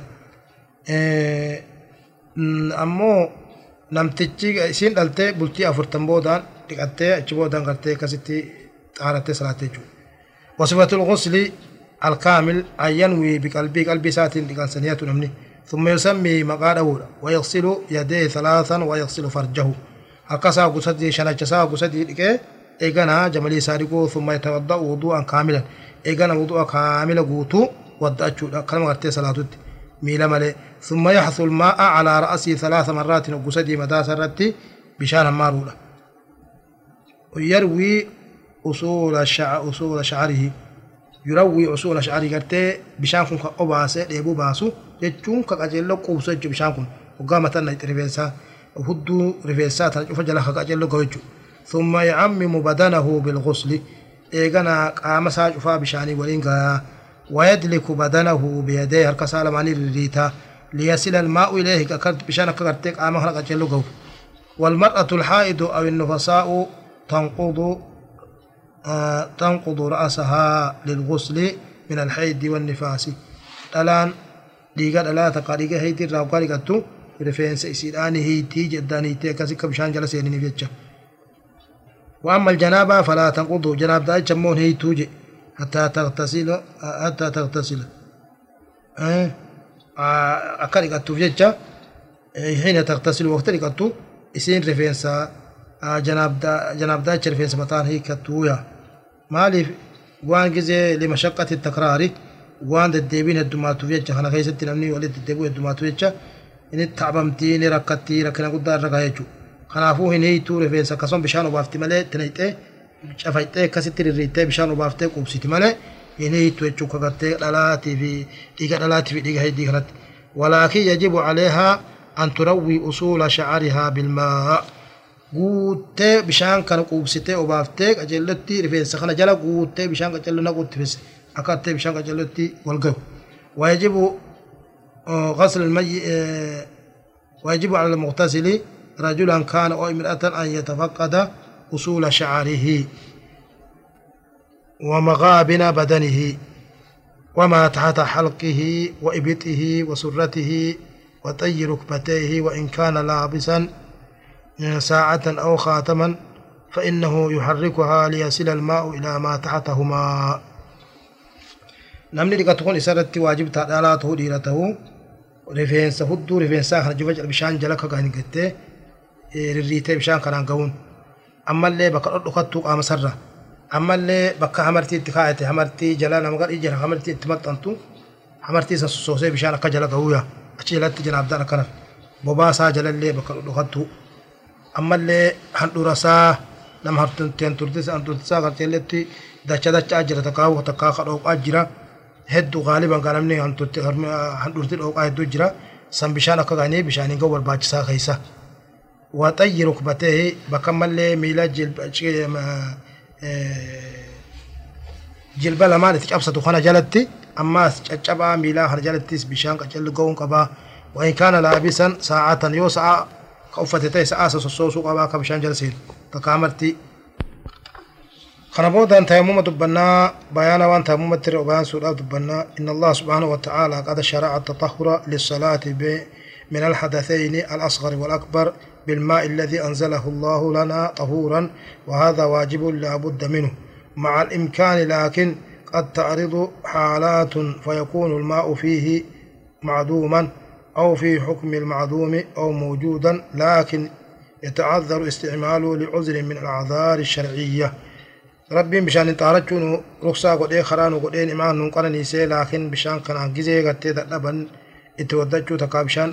ammoo namtichi isiin dhaltee bultii afurtan boodaan dhiqattee achi boodaan gartee akkasitti xaarattee salaattee jechuudha. Wasifatul ghusli أن ينوي بقلبي قلبي ساتين لكان سنية نمني ثم يسمي مقاد أولا ويغسل يديه ثلاثا ويغسل فرجه هكذا قصدي شنجسا قصدي eeganaa jamalii isaa dhiguu summa yatawadda'u wudu'an kaamilan. Eegana wudu'a kaamila guutu wadda'achuudha. Kanama gartee salaatutti. Miila malee. Summa yaxsu lmaa'a calaa ra'asii halaasa maraatin oggusadii madaasa irratti bishaan hammaaruudha yarwii usuula shacarihi. Yurawwii usuula shacarii gartee bishaan kun ka obaasee dheebuu baasu jechuun ka qaceelloo quubsu jechuu bishaan kun. Hoggaa mataa rifeensaa hudduu rifeensaa tana cufa jala ka qaceelloo gahu jechuudha ثم يعمم بدنه بالغسل. إيغانا قام ساجفا بشاني ولينغا ويدلك بدنه بيديه. هركسا لماني الريتا ليصل الماء إليه. ككرت بشان كرتك قام هرق أجلو قو والمرأة الحائض أو النفساء تنقض آه تنقض رأسها للغسل من الحيض والنفاس. الآن ديغا دلا تقاريغا هيتي راو قاريغتو ريفرنس اسيدان هيتي جدان هيتي كاسي كبشان جلس يعني بيتشا وأما الجنابة فلا تنقض. جناب داي جمون هيتوجي حتى تغتسل. حتى تغتسل. آه أكاريغتو بيتشا حين تغتسل وقت ريغتو إسين ريفرنسا جناب داچ رفيس مطان هي كتويا مالي وان جزي لمشقة التكرار. وان الديبين الدماتو فيتشا خنا خيست نمني ولد الديبو الدماتو فيتشا إن تعبمتي rakkina guddaa irra gahe jechuudha. Kanaafuu hin hiituu rifeensa akkasuma bishaan obaafti malee tinayxee cafayxee akkasitti rirriittee bishaan obaaftee qubsiti malee hin hiitu jechuudha kagartee dhalaatii fi dhiiga dhalaatii fi dhiiga heddii kanatti. ولكن يجب عليها أن تروي أصول شعرها بالماء guuttee bishaan kana quubsitee obaaftee qajeellotti rifeensa kana jala guuttee bishaan qajeelloo naquutti fisse akka attee bishaan qajeellotti wal gahu ويجب غسل المي ويجب على المغتسل رجلا كان أو امرأة أن يتفقد أصول شعره ومغابن بدنه وما تحت حلقه وإبطه وسرته وطي ركبتيه وإن كان لابسا ساعة أو خاتما فإنه يحركها ليصل الماء إلى ما تحتهما. namni dhiqatu isarratti waajib taadhaalaa ta'uu dhiira rifeensa hudduu rifeensaa kana juba bishaan jala kagaan gattee rirriitee bishaan kanaan ga'uun ammallee bakka dhodhokattuu qaama sarra ammallee bakka hamartii itti kaa'ate hamartii jala nama gadhii jira hamartii itti maxxantu hamartii san sosoosee bishaan akka jala ga'uuya achi jalatti janaabdaan akkana bobaasaa jalallee bakka dhodhokattuu ammallee handhurasaa nama hartunteen turtisa handhurtisaa garteelletti dacha dachaa jira takkaa takkaa kadhooqaa jira hedduu gaaliban kan namni handhurti dhooqaa hedduu jira san bishaan akka gaanii bishaaniin ga'u barbaachisaa keessa waxayyi rukbatee bakka mallee miila jilba lamaan itti cabsatu kana jalatti ammaas caccabaa miilaa kana jalattis bishaan qaccalli ga'uun qabaa وإن كان لابسا ساعة يو ساعة كأفتتي ساعة سوسو قبا كبشان جلسين. تكامرتي. خنبودا تيمم دبنا بيانا وان تيمم تري وبيان سورة دبنا. إن الله سبحانه وتعالى قد شرع التطهر للصلاة من الحدثين الأصغر والأكبر. بالماء الذي أنزله الله لنا طهورا وهذا واجب لا بد منه. مع الإمكان لكن قد تعرض حالات فيكون الماء فيه معدوما أو في حكم المعدوم أو موجودا لكن يتعذر استعماله لعذر من الأعذار الشرعية. ربي بشان تارجون رخصة قد خران قد إمان نقل نيسي لكن بشان كان عجزي قد تدبن إتودجو تقا بشان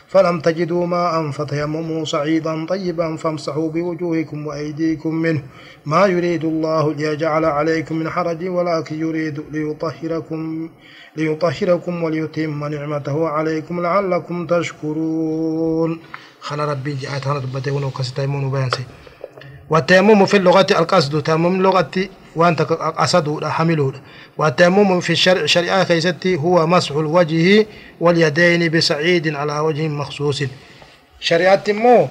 فلم تجدوا ماء فتيمموا صعيدا طيبا فامسحوا بوجوهكم وأيديكم منه. ما يريد الله ليجعل عليكم من حرج ولكن يريد ليطهركم ليطهركم وليتم نعمته عليكم لعلكم تشكرون. خنا ربي جاءت هنا دبته ونوكس تيمون بيانسي. والتيمم في اللغة القصد تيمم لغة وأنت قصد حمله والتيمم في الشرع شريعة كيستي هو مسح الوجه واليدين بصعيد على وجه مخصوص. شريعة مو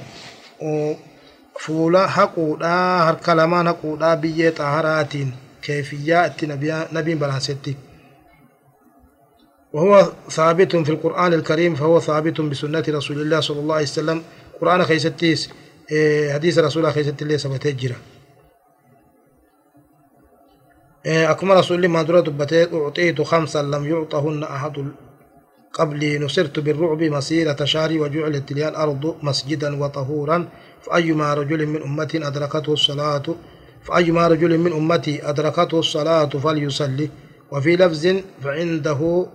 فولا حقودا هر لمان حقودا بيه طهارات كيفيات نبي نبي بلانستي وهو ثابت في القرآن الكريم فهو ثابت بسنة رسول الله صلى الله عليه وسلم. قرآن خيستيس إيه، حديث رسول الله خيست الله إيه، أكما رسول ما درت بته أعطيت خمسا لم يعطهن أحد. قبلي نصرت بالرعب مسيرة شهري وجعلت لي الأرض مسجدا وطهورا. فأيما رجل من أمتي أدركته الصلاة فأيما رجل من أمتي أدركته الصلاة فليصلي. وفي لفظ فعنده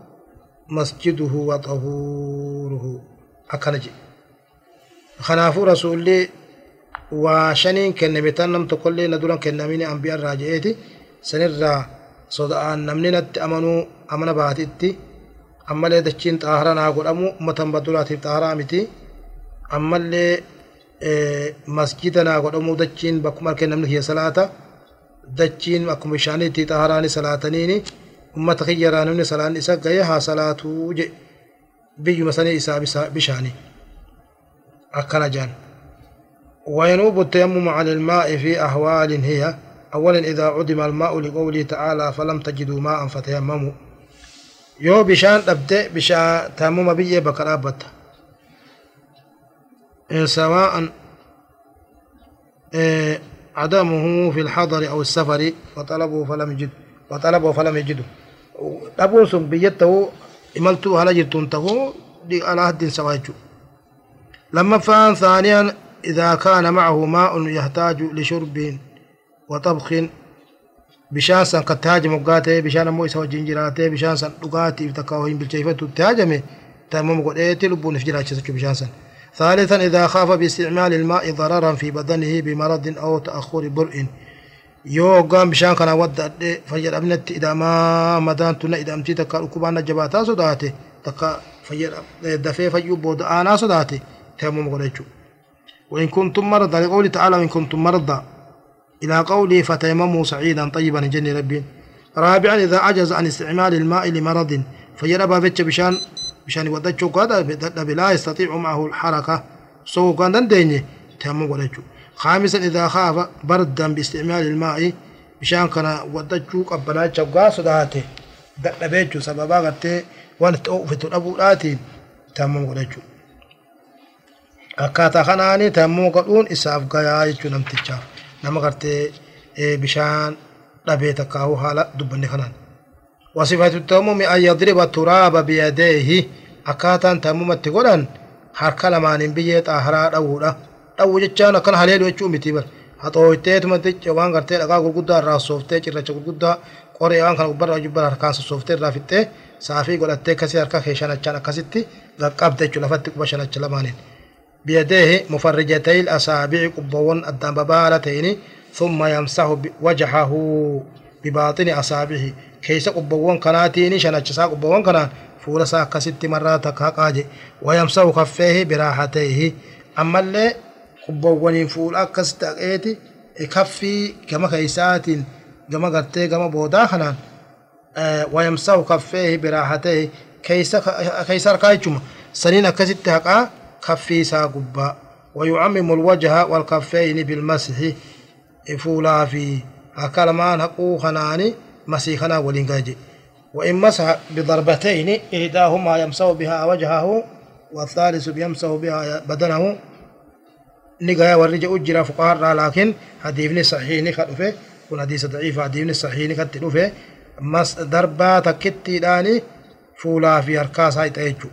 مسجده وطهوره. أكنجي خنافو رسولي وشنين كنمتان نم تقولي ندوران كنمين أنبياء راجعيتي. سنرى صدقان نمنينت أمنو أمن باتيتي أما لي دچين طاهرا ناقول أمو متن بدولاتي طاهرا متي أما لي مسجد ناقول أمو دچين بكمال كنمن هي صلاة دچين أكم بشانيتي طاهراني صلاتنيني أمة خيرا نمني صلاة إسا قيها صلاة جي بيو مساني إسا بشاني أكنا جان وينوب التيمم على الماء في أهوال هي أولا إذا عدم الماء لقوله تعالى فلم تجدوا ماء فتيمموا. يو بشان أبدأ بشان تيمم بيه بكرابت إيه سواء إيه عدمه في الحضر أو السفر وطلبه فلم يجد وطلبه فلم يجده أبو سن بيته إملتو هلا جرتون تهو دي على هد سواجو لما فان ثانيا إذا كان معه ماء يحتاج لشرب. وطبخ bishaan san kan tahaajamu gaa ta'e bishaan ammoo isa wajjin jiraatee bishaan san dhugaatiif takka hin bilcheeffatu tahaajame taimama godheeti lubbuun if bishaan san ثالثا إذا خاف باستعمال الماء ضررا في بدنه بمرض أو تأخر برء. يو قام بشان كان ود فجر أبنت إذا ما مدان تنا إذا أمتي تكا ركبان جباتا صداتي تكا فجر دفي فجو بود آنا صداتي تيمم قريتشو وإن كنتم مرضى لقوله تعالى وإن كنتم مرضى. إلى قوله فتيمموا سعيدا طيبا جني ربي. رابعا إذا عجز عن استعمال الماء لمرض فجرب فتش بشان بشان ودتشو قد لا يستطيع معه الحركة. سو كان دنديني تيمم قريتشو خامسا إذا خاف بردا باستعمال الماء بشان كان ودتشو قبلا جوغا صداته دبيتشو سببا قد وان توفت الأبو آتي تيمم قريتشو akkaataa kanaani tammuu godhuun isaaf gayaa namtichaaf nama gartee bishaan dhabee takkaa'uu haala dubbanne kanaan. Wasifatu tammumi an yadriba turaaba biyadeehi akkaataan tammumatti godhan harka lamaaniin biyyee xaaharaa dhawuudha dhawuu jechaan akkana haleelu jechuu miti bar haxooyteetuma xiqqe waan gartee dhagaa gurguddaa irraa sooftee cirracha gurguddaa qoree waan kana gubbarraa jubbarraa harkaan sossooftee irraa fixxee saafii godhattee akkasii harka kee shanachaan akkasitti qaqqabde jechuudha lafatti quba shanacha lamaaniin. بيديه مفرجتي الأصابع قبوان الدم ببالتين ثم يمسح وجهه بباطن أصابعه. كيس قبوان كناتين شنچسا قبوان كنان فول سا كست مرات كاقاجي. ويمسح كفيه براحتيه. أما اللي قبوان فول أكست أقيتي كفي كما كيسات كما قرتي كما بودا خنان آه ويمسح كفيه براحتيه. كيس كيس ركايچuma سنين أكست هقا كفي ساقبا ويعمم الوجه والكفين بالمسح. فولا في هكذا ما نقو خناني مسيخنا ولنجاجي وإن مسح بضربتين إحداهما يمسح بها وجهه والثالث يمسح بها بدنه. نقايا ورجع أجرى فقهاء لكن حديثني صحيح كتفه كن حديث ضعيف حديثني صحيح كتفه مس ضربة تكتي داني فولا في أركاس هاي تأجو.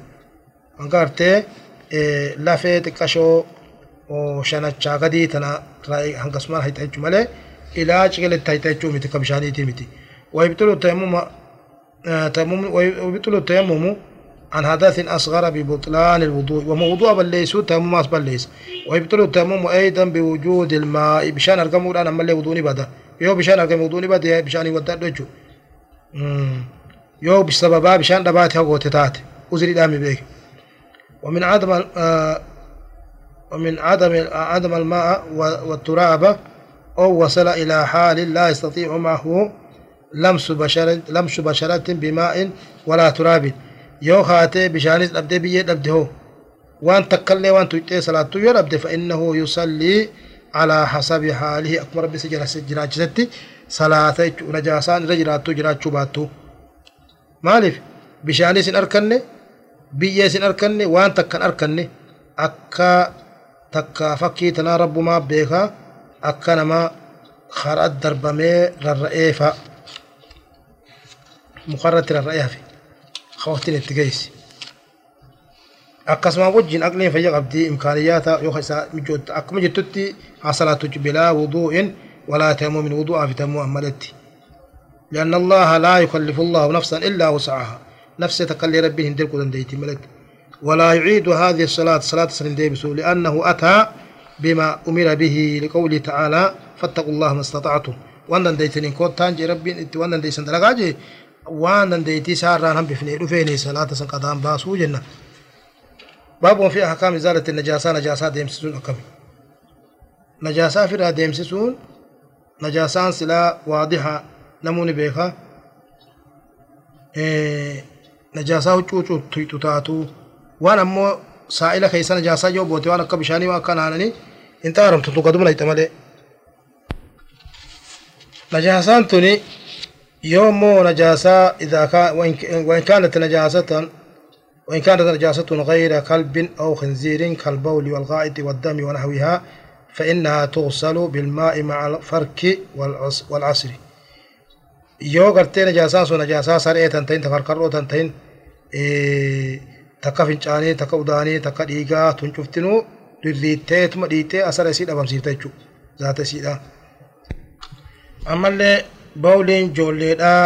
أنقرتي lafee xiqqashoo shanachaa gadii tana hangasmaan hayxa jechuu malee ilaa ciqilatti hayxa jechuu miti ka bishaaniitii miti ويبطل التيمم تيمم ويبطل التيمم عن حدث أصغر ببطلان الوضوء وموضوع بليس تيمم أصبر ليس ويبطل التيمم أيضا بوجود الماء بشان أرقم ولا نمل وضوني بدا. يو بشان أرقم وضوني بدا بشان يودع دوجو يو بسببا بشان دبات هو تتات وزري دامي بيك ومن عدم ومن عدم عدم الماء والتراب أو وصل إلى حال لا يستطيع معه لمس بشرة لمس بشرة بماء ولا تراب يو خاتي بشانيس أبدي بيه أبده وان تكلي وان تيتي صلاة أبدي فإنه يصلي على حسب حاله أكبر بسجرة سجرة جستي صلاة نجاسان رجرات جرات شباتو مالف بشانيس أركنه biyyee isin arkanne waan takkan arkanne akka takka fakkii tanaa rabbumaa beekaa akka nama karaa darbamee rarra'ee fa'a mukarratti rarra'ee hafe hawattiin itti geessi akkasuma wajjin aqliin fayya qabdii imkaaniyyaata yoo isaa mijootta akkuma jettutti hasalaatu bilaa wuduu'in walaa tayammumin wuduu'aa fi tayammuu ammaletti لأن الله لا يكلف الله نفسا إلا وسعها نفسه تقلي ربي هندل قدن ديتي ملك. ولا يعيد هذه الصلاة صلاة سنين ديبسو لأنه أتى بما أمر به لقوله تعالى فاتقوا الله ما استطعتم. وأن ديتني كوت تانجي ربي وأن ديسن دلقاجي وأن ديتي ساران هم بفني رفيني صلاة سن قدام باسو جنة. باب في أحكام إزالة النجاسة نجاسة ديمسسون أكم. نجاسة في ديمسسون نجاسة سلا واضحة نموني بيخا. إيه نجاسه وچوچو تويتو تاتو وأنا مو سائلة خيسا نجاسه جو بوتي وأنا اكا بشاني واكا نانني انتا عرمتو تو قدوم لأيتما دي نجاسان توني يوم مو نجاسة إذا كان وإن كانت نجاسة وإن كانت نجاسة غير كلب أو خنزير كالبول والغائط والدم ونحوها فإنها تغسل بالماء مع الفرك والعصر. Yoo gartee najaasaan sun najaasaa saree tan ta'in takarkarroo tan ta'in takka fincaanii takka udaanii takka dhiigaa tun cuftinuu dirriitteetuma dhiittee asara isii dhabamsiifta jechuudha zaata isiidha. Ammallee bawliin ijoolleedhaa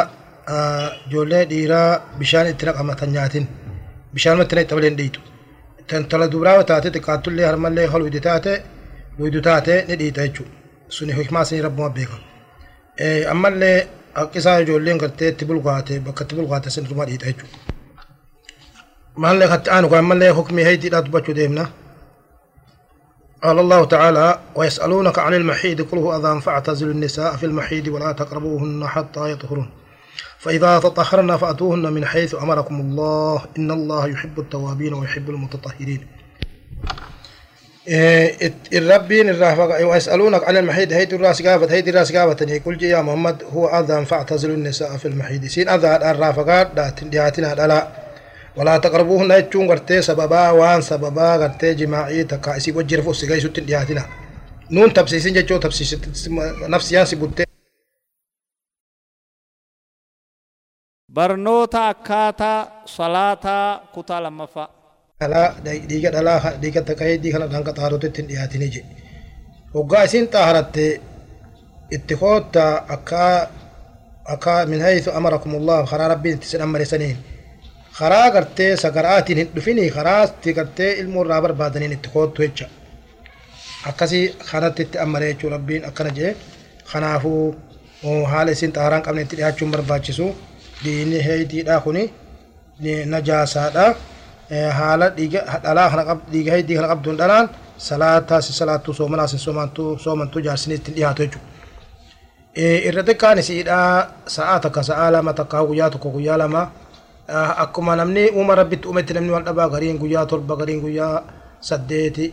ijoollee dhiiraa bishaan itti naqamatan nyaatin bishaan itti naqxa malee dhiitu. Tantala dubaraa taate xiqqaattullee harmallee hol uydu taate uydu taate ni dhiita jechuudha. Suni hikmaa isinii rabbuma beeka. Ammallee haqqisaa ijoolleen gartee itti bulgaate bakka itti bulgaate sin dhuma dhiita jechuudha. Maallee katti aanu kan ammallee hukmii haydiidhaa dubbachuu deemna. قال الله تعالى ويسألونك عن المحيض قل هو أذى فاعتزلوا النساء في المحيض ولا تقربوهن حتى يطهرن فإذا تطهرن فأتوهن من حيث أمركم الله إن الله يحب التوابين ويحب المتطهرين الربين الرافق ويسألونك عن المحيض هيد الرأس قافت هيد الرأس قافت يقول يا محمد هو أذى فاعتزلوا النساء في المحيض سين أذى الرافقات داتنا لا ولا تقربوهن يجون غرتي سببا وان سببا غرتي جماعي تكا اسي وجر فوس غاي سوت دياتنا نون تبسيسين جچو تبسيس نفسيان سبوت barnoota akkaataa salaataa kutaa lammaffaa dhala dhiiga dhalaa dhiiga takka heddii kana dhanka xaarotetti hin dhiyaatinii jedhe وقا إسين طهرت اتخوت أكا أكا من حيث أمركم الله خرا ربي تسن أمر سنين خرا قرتي سقراتين هدفيني خرا تقرتي المرة بربادنين اتخوت ويتشا akkasii kanatti itti ammaree jechuu rabbiin akkana jee kanaafuu haala isin xaaraan qabne itti dhiyaachuun barbaachisu diinni heeydiidha kuni najaasaadha haala dhalaa kana qab dhiiga heeydii kana qabduun dhalaan salaataa si salaattuu soomanaa si soomantuu soomantuu jaarsinii ittiin dhiyaatu jechuudha. Irra xiqqaan isiidha sa'aa takka sa'aa lama takka guyyaa tokko guyyaa lama akkuma namni uuma rabbitti uumetti namni wal dhabaa gariin guyyaa torba gariin guyyaa saddeeti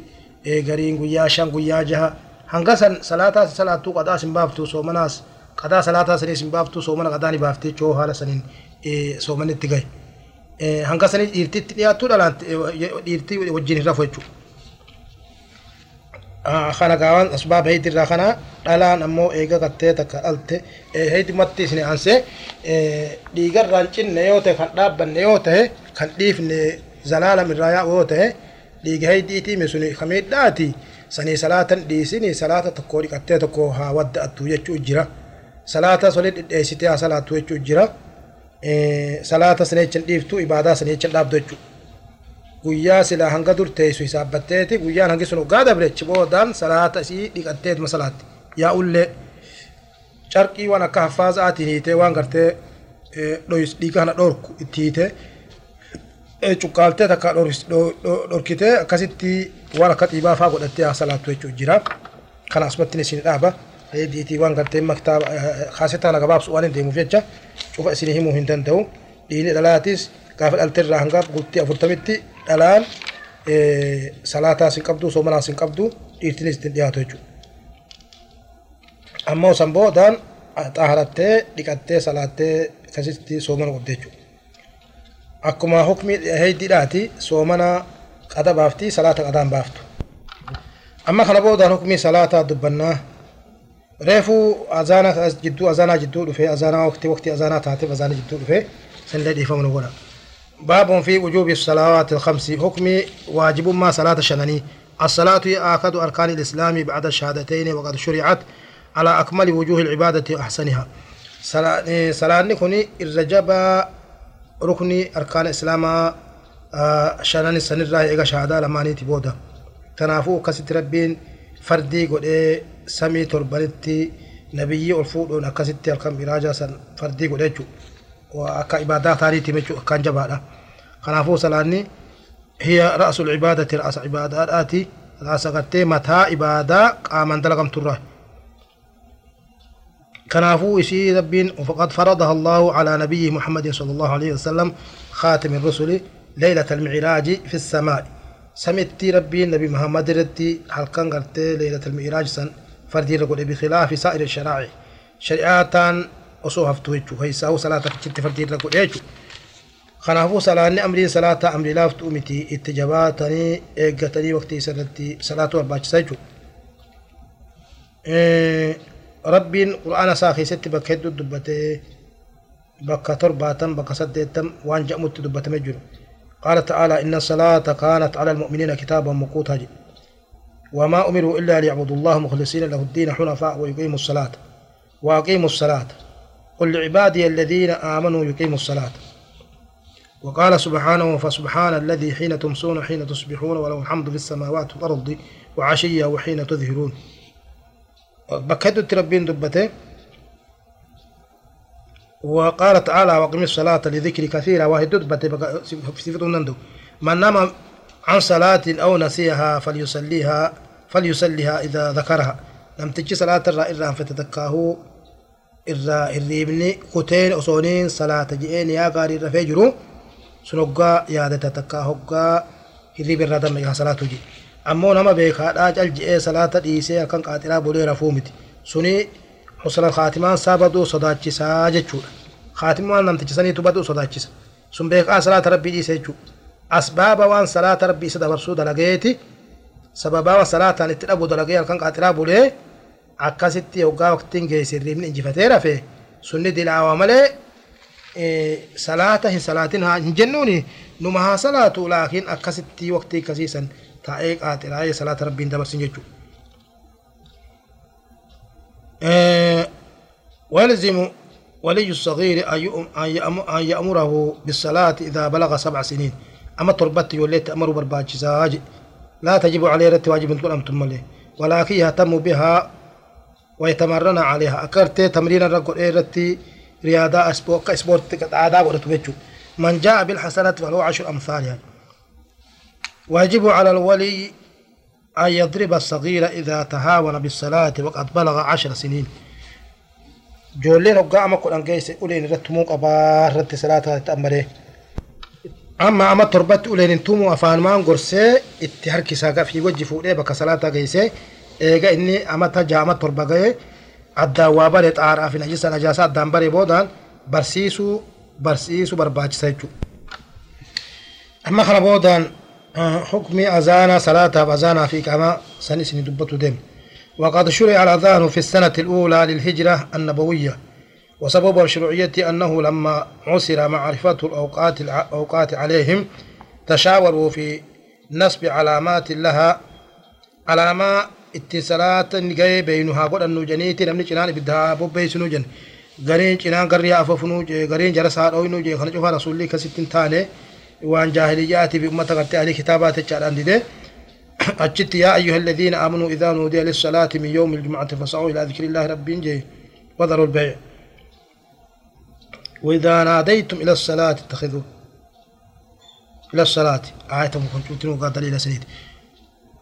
gariin guyyaa shan guyyaa jaha hanga san salaataa si salaattuu qadaa sin baaftu soomanaas qadaa salaataa sanii sin baaftu soomana qadaa ni baafte jechuu haala saniin soomanitti gahe. Hanga sanii dhiirtitti dhiyaattuu dhalaan dhiirtii wajjin rafu jechuudha. Kana gaawwan asbaaba heedirraa kana dhalaan ammoo eega qattee takka dhalte heedumatti isin aansee dhiigarraan cinne yoo ta'e kan dhaabbanne yoo ta'e kan dhiifne zalaalam irraa yaa'u yoo ta'e dhiiga heediitii suni kamiidhaati sanii salaatan dhiisini salaata tokko dhiqattee tokko haa wadda'attu jechuu jira. Salaata solee dhidheessitee haa salaattu jechuu jira. Salaata sana jechan dhiiftu ibaadaa sana jechan dhaabdu jechuudha. Guyyaa silaa hanga dur teessu hisaabbatteeti guyyaan hangi sun hoggaa dabrechi boodaan salaata isii dhiqatteetuma salaatti. Yaa ullee carqii waan akka haffaazaatiin hiitee waan gartee dhiiga kana dhorku itti hiitee cuqqaaltee takka dhorkitee akkasitti waan akka xiibaa fa'aa godhattee salaattu jechuudha jira. Kana asumatti isin dhaaba. Diitii waan gartee maktaaba kaasetaa na gabaabsu waan hin deemuuf jecha cufa isinii himuu hin danda'u dhiini dhalaatis gaafa dhalteerraa hanga gultii afurtamitti dhalaan salaataas hin qabdu soomanaas hin qabdu dhiirtinis ittiin dhiyaatu jechuudha. Ammoo san boodaan xaaharattee dhiqattee salaattee akkasitti soomana qabdi jechuudha. Akkuma hukmii heeddiidhaati soomana qada baafti salaata qadaan baaftu. Amma kana boodaan hukmii salaataa dubbannaa reefu azaana jidduu azaanaa jidduu dhufee azaanaa waqtii waqtii azaanaa taateef azaana jidduu dhufee sanillee dhiifamuu godha. باب في وجوب الصلوات الخمس حكم واجب ما صلاة شنني الصلاة هي آكد أركان الإسلام بعد الشهادتين وقد شرعت على أكمل وجوه العبادة وأحسنها صلاة نكوني الرجب ركن أركان الإسلام شنني سنرى إيغا شهادة لما نيتي بودا تنافو كست ربين فردي قد سمي تربلتي نبيي الفود ونكاسيتي الكم إراجا سن فردي قدتشو وأكا إبادة ثاني تمتشو كان جبالا خلافو سلاني هي رأس العبادة رأس عبادة آتي رأس قرتي متى إبادة آمن دلقم ترى كنافو إشي ربين وفقد فرضها الله على نبي محمد صلى الله عليه وسلم خاتم الرسل ليلة المعراج في السماء سمتي ربي نبي محمد رتي هل كان ليلة المعراج سن فردي رقل بخلاف سائر الشرائع. شريعة أصوها فتوجه هيساو صلاة كتت فردي رقل إيجو خنافو صلاة أمري صلاة أمري لا فتومتي اتجاباتني إيقتني وقتي سرتي صلاة أربعة سيجو إيه ربين قرآن ساخي ست بكهد دبته. بكة ترباتم بكة سدتم وان جأمت دبته مجنو قال تعالى إن الصلاة كانت على المؤمنين كتابا موقوتا وما أمروا إلا ليعبدوا الله مخلصين له الدين حنفاء ويقيموا الصلاة. وأقيموا الصلاة. قل لعبادي الذين آمنوا يقيموا الصلاة. وقال سبحانه فسبحان الذي حين تمسون حين تصبحون وله الحمد في السماوات والأرض وعشيا وحين تظهرون. بكدوا تربين دبته. وقال تعالى وقم الصلاة لذكر كثيرا وهي دبته. في نندو. من نام عن صلاة أو نسيها فليصليها. فليصليها إذا ذكرها. لم تجي صلاة الراء إرها فتتكاه إرى إرهبن كتين أصولين صلاة جئين يا غاري رفجر سنقا يا ذا هقا إرهب الردم يا صلاة جي أمون نما بيكا داجل جئي صلاة إيسي أكن قاتلا بولي رفومت سني حسنا خاتما سابدو صدا جسا جچور خاتما نم تجسني تبدو صدا جسا سن بيكا صلاة ربي إيسي جو. أسباب وان صلاة ربي سدبرسو دلقيتي. Sababaa waan salaataan itti dhabu dalagee halkan qaaxiraa bulee akkasitti hoggaa waqtiin geesse hirriibni injifatee rafe sunni dilaawa malee salaata hin salaatin haa hin jennuuni numa haa salaatu laakiin akkasitti waqtii akkasiisan taa'ee qaaxiraa'ee salaata rabbiin dabarsin jechuudha. آه، ويلزم ولي الصغير أن يأمره بالصلاة إذا بلغ سبع سنين أما تربت يولي تأمر برباجزاج لا تجب عليه رت واجب تقول أمتم له ولكن يهتم بها ويتمرن عليها. أكرت تمرين الرجل إيه رتي رياضة أسبوك أسبورت عادة ورتبجو من جاء بالحسنة فله عشر أمثالها ويجب على الولي أن يضرب الصغير إذا تهاون بالصلاة وقد بلغ عشر سنين. جولين وقع ما كل أنجيس أولين رتموك أبار رت صلاة تأمره. أما أما تربت أولين تومو أفان مان قرسي اتهركي ساقا في وجه فولي بك صلاة جيسي إيغا إني أما تجا أما تربة جي أدى وابر إتعار في نجيسة نجاسة دامبري بودان. برسيسو برسيسو برباج سيجو. أما خربودان حكم أذان صلاة أذان في كما سنسني دبتو دم وقد شرع الأذان في السنة الأولى للهجرة النبوية. وسبب الشرعية أنه لما عسر معرفة الأوقات الأوقات عليهم تشاوروا في نصب علامات لها علامة اتصالات نجاي بينها. قد أنه جنيتي نمني جنان بدها بوبي سنو جن. غرين جنان غريا أففنو غرين جرسات أو نو خلنا شوفها رسول الله كستين تاني. وان جاهليات في أمة قرتي عليه كتابات الشعران دي. أجت يا أيها الذين آمنوا إذا نودي للصلاة من يوم الجمعة فسعوا إلى ذكر الله ربين جي وذروا البيع. وإذا ناديتم إلى الصلاة اتخذوا. إلى الصلاة. آية مكنتم قال دليل سنيد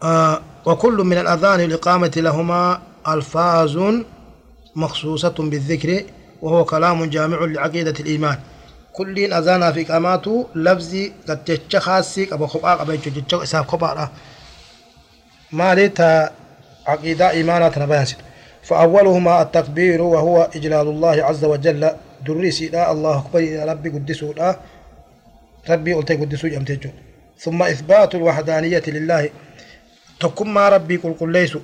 آه وكل من الأذان الإقامة لهما ألفاظ مخصوصة بالذكر وهو كلام جامع لعقيدة الإيمان. كل أذان في إقاماته لفظي قد جتش خاصي قبل خباء قبل جتش إساف خباء ما ليتا عقيدة إيمانات نبيانسد فأولهما التكبير وهو إجلال الله عز وجل الله أكبر يا ربي قدسوا لا ربي قلت قدسوا جمتجو ثم إثبات الوحدانية لله تكم ما ربي قل قل ليسوا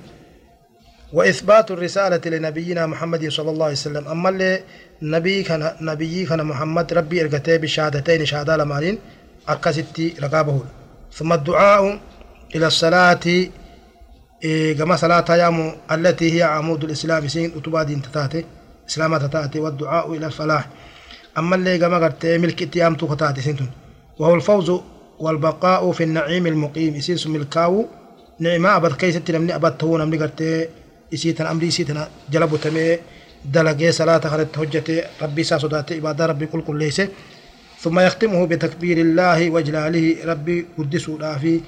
وإثبات الرسالة لنبينا محمد صلى الله عليه وسلم أما اللي نبي كان نبي كان محمد ربي إرقته بشهادتين شهادة لمانين أكستي رقابه ثم الدعاء إلى الصلاة كما صلاة يامو التي هي عمود الإسلام سين أتبا دين تتاتي إسلام تتاتي والدعاء إلى الفلاح أما اللي كما قلت ملك اتيام تتاتي سنتون وهو الفوز والبقاء في النعيم المقيم إسيس ملكاو نعمة أبد كيسة نمني أبد تهون نمني قلت إسيتنا أمري إسيتنا جلبو تمي دلقي صلاة خلت هجتي ربي ساسوداتي إبادة ربي كل كل ليس ثم يختمه بتكبير الله وجلاله ربي قدسوا في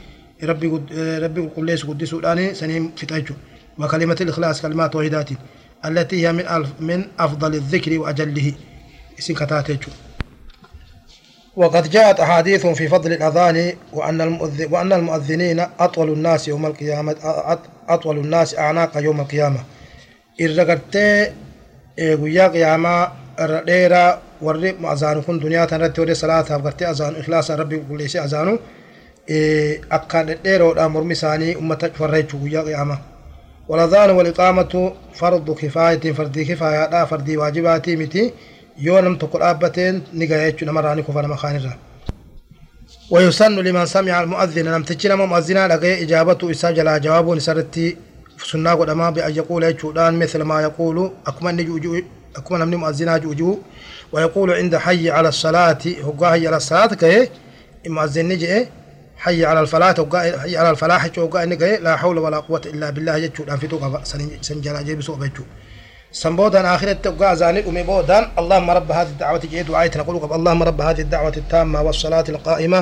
ربي قد ربي قل ليس قدسوا الآن سنين فتاجو وكلمة الإخلاص كلمات وحدات التي هي من من أفضل الذكر وأجله. سكتاتيتشو وقد جاءت أحاديث في فضل الأذان وأن وأن المؤذنين أطول الناس يوم القيامه أطول الناس أعناق يوم القيامة. ارغت ايغويا قياما رديرا ورد أذان كن دنيا تنرت ورد صلاة ابغت اذان إخلاص ربي كل أذانو. إيه، ا اكان ديرو دا مرمساني امه تفرجو يا قيامة. والأذان والإقامة فرض كفاية فردي كفاية لا فردي واجباتي متي. يو نم تقول أبتين نقايتش نمراني كفانا مخانرا ويسن لمن سمع المؤذن لم تجنا مؤذنا لقي إجابته إساجلا جواب نسرتي. سنة قدما بأن يقول يجودان مثل ما يقول أكمن نجوجو أكمن من مؤذنا جوجو ويقول عند حي على الصلاة هو حي على الصلاة كه مؤذن نجي حي على الفلاح حي على الفلاح جوجا نجي لا حول ولا قوة إلا بالله يجودان في توقف سنجلا جيب سوء بيجو سنبودان آخرة تبقى زاني أمي بودان. اللهم رب هذه الدعوة جيد وآية نقول اللهم رب هذه الدعوة التامة والصلاة القائمة.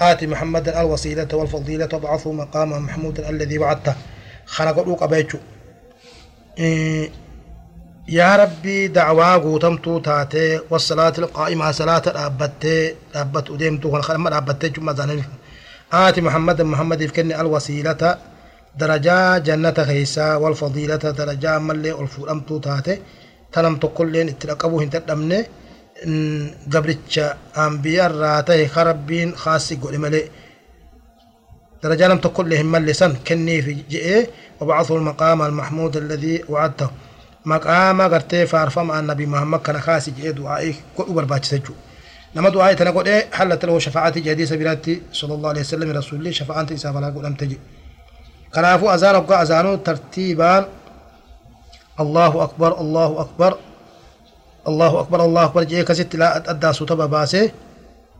آتي محمدا الوسيلة والفضيلة. وابعثه مقاما محمودا الذي وعدته. kana godhuu qaba jechu yaa rabbii dacwaa guutamtuu taatee wasalaati qaa'imaa salaata dhaabbattee dhaabbatu deemtuu kana kadhamma dhaabbattee jechuu muhammadan muhammadiif kenni alwasiilata darajaa jannata keeysaa walfadiilata darajaa ammallee ol fuudhamtuu taate tanam tokkolleen itti dhaqqabuu hin dadhabne gabricha ambiyarraa tahe ka rabbiin kaasi godhe malee درجة لم تقل لهم ملسا كني في جئه وبعثه المقام المحمود الذي وعدته مقام قرتي فارفم أن النبي محمد كان خاسي جئه دعائي كل نما دعائي تنقل إيه حلت له شفاعتي جهدي سبيلاتي صلى الله عليه وسلم رسول الله شفاعتي إسافة لا قول أم تجي كنافو أذان وقع أذانو ترتيبان الله أكبر الله أكبر الله أكبر الله أكبر جيك ست لا أدى سوتبا باسه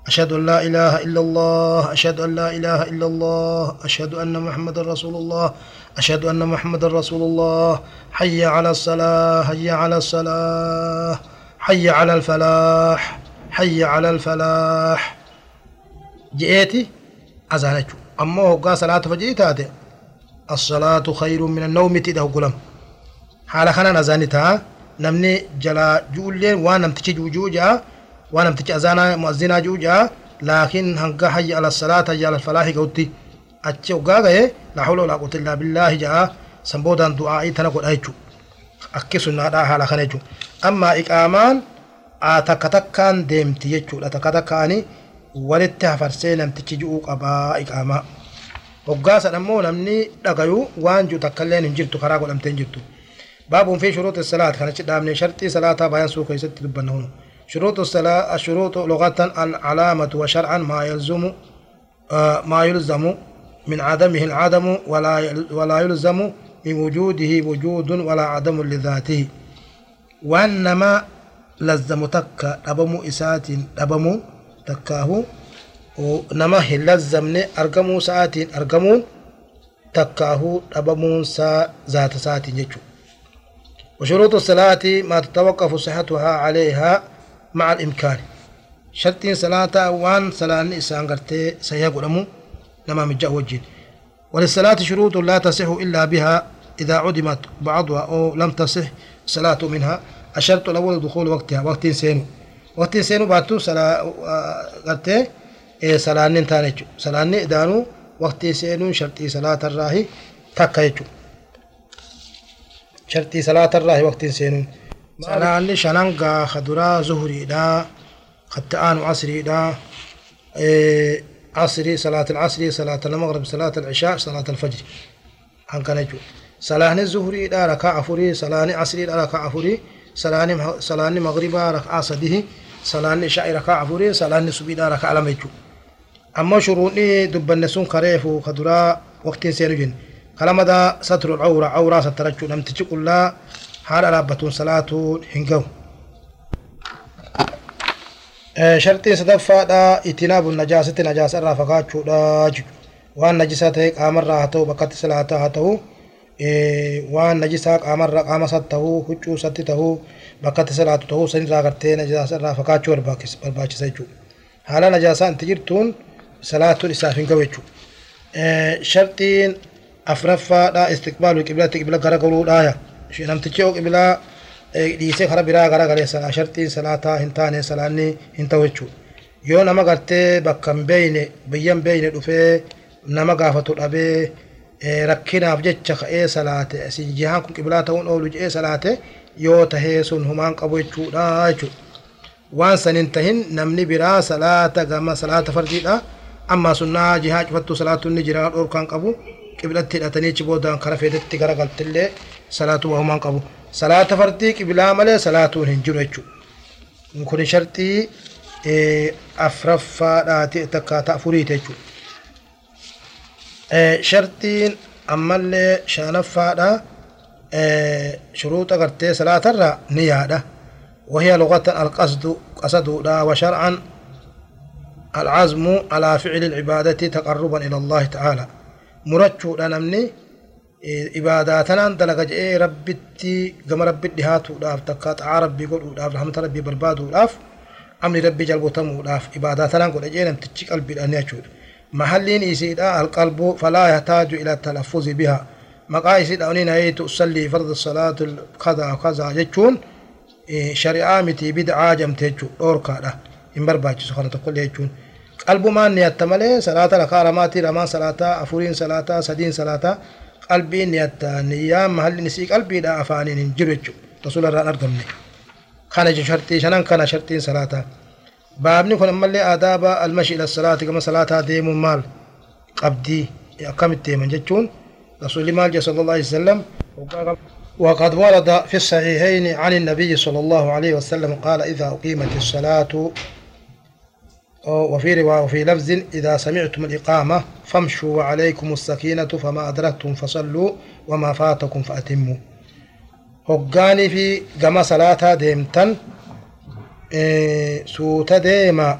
أشهد أن لا إله إلا الله أشهد أن لا إله إلا الله أشهد أن محمد رسول الله أشهد أن محمد رسول الله حي على الصلاة حي على الصلاة حي على الفلاح حي على الفلاح. جئتي؟ أزانجو أما هو صلاة فجئتاتي الصلاة خير من النوم تده قلم. حال خنا أزانتها نمني جلا جولين وأنا متشي جوجوجا. وأنا متشي أزانا مؤذنا جوجا. لكن هنقا حي على الصلاة حي على الفلاح قوتي. أتشي وقاقه لا حول ولا قوة إلا بالله جاء. سنبودا دعائي تنقل أيجو أكسو نادا حال خنجو أما إقامان takka takkaan deemti jechuudha takka takkaani walitti hafarsee namtichi ji'uu qabaa iqaamaa hoggaasan ammoo namni dhagayu waan jiru takkaillee hin jirtu karaa godhamtee hin jirtu baabuun fi shuruuta salaat kanachi dhaabne sharxii salaataa bayan suu keessatti dubbanna hunu شروط الصلاة الشروط لغة العلامة وشرعا ما يلزم ما يلزم من عدمه العدم ولا ولا يلزم من وجوده وجود ولا عدم لذاته وانما lazzamu takka dhabamuu isaatiin dhabamuu takkaahu nama hin lazzamne argamuu isaatiin argamuun takkaahu dhabamuunsaa zaata isaatiin jechuudha. وشروط الصلاة ما تتوقف صحتها عليها مع الإمكان. شرط صلاة وان صلاة إسان قرتي سيقول نما من وجين. وللصلاة شروط لا تصح إلا بها إذا عدمت بعضها أو لم تصح الصلاة منها. الشرط الأول دخول وقتها وقت سينو. وقت سينو باتو سلا قرتي إيه سلانين تانيجو سلاني إدانو وقت سينو شرطي صلاة الراهي تكايجو شرطي صلاة الراهي وقت سينو. سلاني شننغا خدرا زهري دا خطآن عصري دا. إيه عصري صلاة العصري صلاة المغرب صلاة العشاء صلاة الفجر. هنكنجو صلاة الزهري دا ركع فري صلاة عصري دا ركع فري salaanni magribaa rak'aa sadihi salaanni ishaa'i rakaa afurii salaanni subiidhaa rakaa lama jechuudha ammoo shuruudni dubbanne sun kareefu ka duraa waqtiin seenu jenne kalamada satrul awra awraa sattarachuu namtichi qullaa haadha dhaabbatuun salaatuun hin gahu sharxiin sadaffaadha itinaabu najaasatti najaasa irraa fagaachuudha waan najisaa ta'e qaamarraa haa ta'u bakkatti salaataa haa ta'u waan najisaa qaamarra qaama isaatti tahuu huccuu isaatti tahuu bakkatti salaatu tahuu sanirraa gartee najaasa irraa fagaachuu barbaachisa jechuudha. Haala najaasaa inti jirtuun salaatuun isaaf hin gahu jechuudha. Sharxiin afraffaadha istiqbaalu qiblatti qibla gara galuudhaaya. Namtichi yoo qiblaa dhiisee kara biraa gara galee sharxiin salaataa hin taane salaanni hin ta'u jechuudha. Yoo nama gartee bakka hin beeyne biyya hin beeyne dhufee nama gaafatu dhabee rakkinaaf jecha ka'ee salaate isin jihaan kun qiblaa ta'uun oolu je'ee salaate yoo tahee sun humaan qabu jechuudha jechuudha. Waan sanin tahin namni biraa salaata gama salaata fardiidha. Amma sunnaa jihaa cufattuu salaatuun ni jira dhorkaan qabu. Qiblatti hidhatanii achi boodaan kara feetetti gara galtillee salaatu humaan qabu. Salaata fardii qiblaa malee salaatuun hin jiru jechuudha. Kun sharxii afraffaadhaati takkaataa afuriiti jechuudha. Shartiin ammallee shanaffaadha shuruuxa gartee salaatarra ni yaadha. وهي لغة القصد قصدودا وشرعا العزم على فعل العبادة تقربا إلى الله تعالى مرجو نمني عباداتنا دلق جئ ربتي قم ربي دهاتو داف تكات عربي قول داف رحمة ربي بربادو داف أمر ربي جلبو تمو داف عباداتنا قول جئ نم تتشك قلبي الأنيا محلين إسيدا القلب فلا يحتاج إلى التلفظ بها. مقا إسيدا أنين هي تصلي فرض الصلاة كذا كذا جتون شريعة متي بدعة جمت جتون أوركا لا إن برباج سخانة تقول جتون قلب ما نيت ملي صلاة ركارماتي رمان صلاة أفورين صلاة سدين صلاة. قلبي نيت نيام محل نسيك قلبي دا أفانين جرجو رسول الله أرقمني كان شرطي شنان كان شرطين صلاة. baabni kun آداب المشي إلى الصلاة salaati gama ديم مال قبدي يا كم itti himan jechuun? Rasuli maal صلى الله عليه وسلم وقد ورد في الصحيحين عن النبي صلى الله عليه وسلم قال إذا أقيمت الصلاة وفي رواية وفي لفظ إذا سمعتم الإقامة فامشوا وعليكم السكينة فما أدركتم فصلوا وما فاتكم فأتموا هقاني في جما صلاة ديمتن suuta deema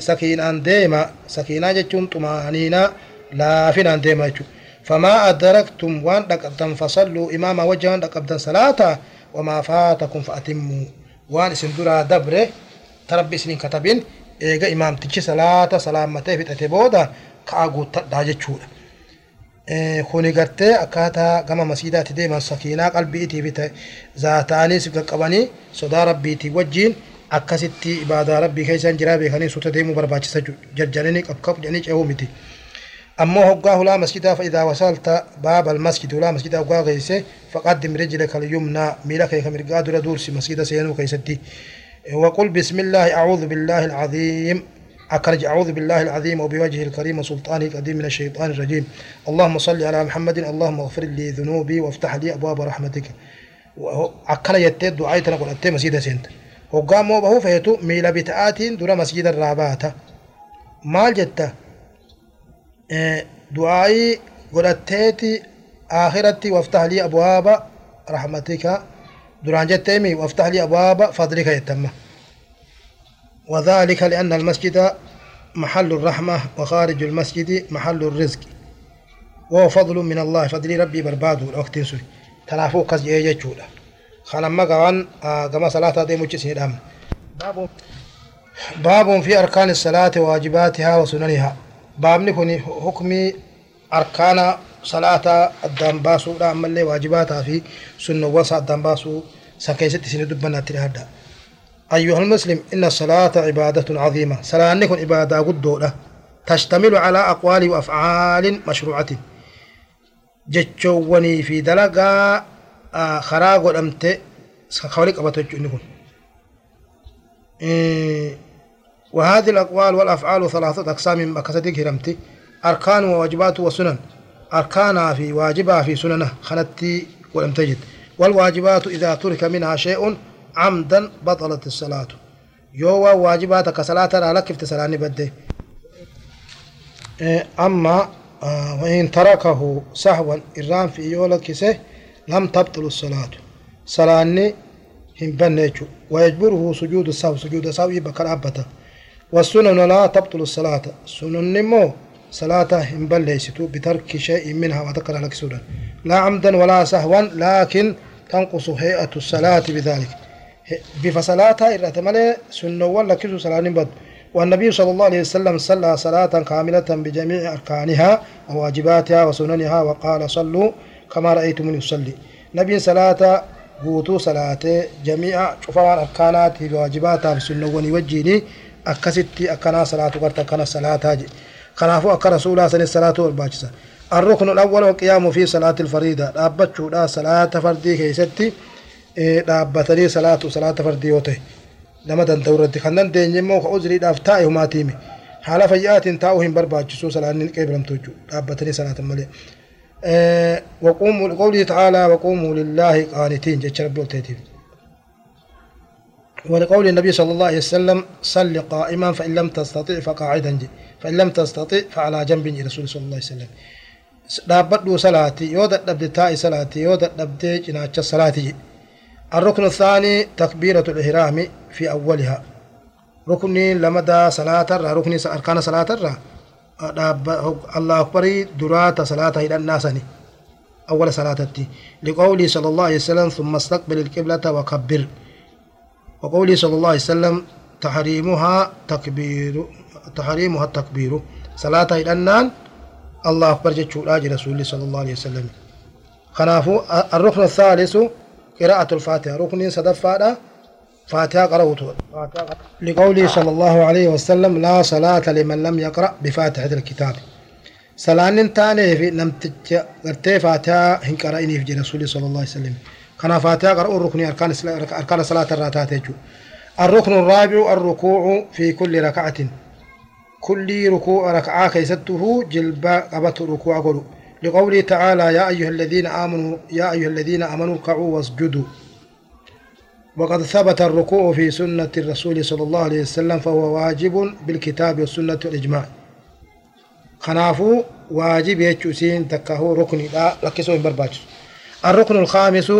sakiinaan deema sakiinaa jechuun xumaaniinaa laafinaan deema jechuudha. فما أدركتم وان دقبتم فصلوا إماما وجه وان دقبتم صلاة وما فاتكم فأتموا وان اسم درا دبره تربي سنين كتبين إيغا إمام تجي صلاة سلامته في تتبودا كأغو تداجة kuni gartee akkaataa gama masiidaatti deeman sakiinaa qalbiitii fi zaataanii si qaqqabanii sodaa rabbiitii wajjiin akkasitti ibaadaa rabbii keessan jiraa beekanii suuta deemuu barbaachisa jarjaranii qabqab jedhanii ce'uu miti. ammoo hoggaa hulaa masjidaa fa'idaa wasalta baaba almasjid hulaa masjidaa hoggaa geesse faqaddim rijlaka alyumnaa miila kee ka mirgaa dura duursi masjida seenuu keessatti وقل بسم الله أعوذ بالله أكرج أعوذ بالله العظيم وبوجهه الكريم وسلطانه القديم من الشيطان الرجيم. اللهم صل على محمد اللهم اغفر لي ذنوبي وافتح لي أبواب رحمتك. أكل يتد دعاء تنقل أتي مسجد سنت. وقام وبهو فيتو ميل بتآت دور مسجد الرابات مال جتا دعائي قلتيتي آخرتي وافتح لي أبواب رحمتك. دران جتيمي وافتح لي أبواب فضلك يتم. وذلك لأن المسجد محل الرحمة وخارج المسجد محل الرزق. وهو فضل من الله فضل ربي برباد الوقت سوري. تنافو كز يجولا خلما قوان كما صلاة دي مجلس باب باب في أركان الصلاة وواجباتها وسننها. باب نكون حكمي أركان صلاة الدم باسو دام ملي واجباتها في سنة وسا الدم باسو. سكيست سنة دبنا ترهدا أيها المسلم إن الصلاة عبادة عظيمة. صلاة نكون عبادة قدودة. تشتمل على أقوال وأفعال مشروعة. جتشوني في دلقا خراغ الأمت خولك أبتوجه نكون إيه وهذه الأقوال والأفعال ثلاثة أقسام مكستك هرمتي أركان وواجبات وسنن. أركانها في واجبها في سننه. خنتي ولم تجد. والواجبات إذا ترك منها شيء عمدا بطلت الصلاة. يوا واجباتك صلاة على كيف صلاة بده أما وإن تركه سهوا إرام في يولا كسه لم تبطل الصلاة. صلاة هم بنيتشو. ويجبره سجود السهو سجود السهو يبقى أبتا والسنن لا تبطل الصلاة. سنن مو صلاة هم بليستو بترك شيء منها وذكر لك سورة لا عمدا ولا سهوا لكن تنقص هيئة الصلاة بذلك. بفصلاتها إرأت ملي سنة ولا كسو صلاة بد والنبي صلى الله عليه وسلم صلى صلاة كاملة بجميع أركانها وواجباتها وسننها وقال صلوا كما رأيتموني يصلي. نبي صلاة قوتو صلاة جميع شفوان أركانات وواجباتها بسنة ونوجيني أكستي أكنا صلاة قرت أكنا صلاة هاجي. خلافو أكا رسول الله عليه وسلم الركن الأول والقيام في صلاة الفريضة. أبتشو لا صلاة فردي كيستي. Dhaabbatanii salaatu salaata fardii yoo ta'e nama danda'u irratti kan dandeenye immoo ka uzriidhaaf taa'e humaa tiime haala fayyaatiin taa'uu hin barbaachisu salaanni qeebalamtu jechuudha dhaabbatanii salaatan malee. وقوموا لقوله تعالى وقوموا لله قانتين جتش ربي وتيتيف ولقول النبي صلى الله عليه وسلم صل قائما فإن لم تستطع فقاعدا جي فإن لم تستطع فعلى جنب رسول صلى الله عليه وسلم dhaabbadhu salaati yoo dadhabde taa'i salaati yoo dadhabde cinaacha salaati الركن الثاني تكبيرة الإحرام في أولها. ركن لمدى صلاة ركن أركان صلاة الله أكبر درات صلاة إلى الناس أول صلاة لقوله صلى الله عليه وسلم ثم استقبل القبلة وكبر. وقوله صلى الله عليه وسلم تحريمها تكبير تحريمها التكبير. صلاة إلى النان الله أكبر جتشو رسول صلى الله عليه وسلم. خنافو الركن الثالث قراءة الفاتحة. ركن صدفة فاتحة قرأته لقوله صلى الله عليه وسلم لا صلاة لمن لم يقرأ بفاتحة الكتاب. صلاة تاني في نم قرتي فاتحة هن قرأني في رسول صلى الله عليه وسلم. كان فاتحة قرأ الركن أركان أركان صلاة الراتات الركن الرابع الركوع في كل ركعة. كل ركوع ركعة كيسته جلبا قبط ركوع قلو لقوله تعالى يا أيها الذين آمنوا يا أيها الذين آمنوا اركعوا واسجدوا. وقد ثبت الركوع في سنة الرسول صلى الله عليه وسلم فهو واجب بالكتاب والسنة والإجماع. خنافو واجب يجوسين تكهو ركن لا لكسو برباج الركن الخامس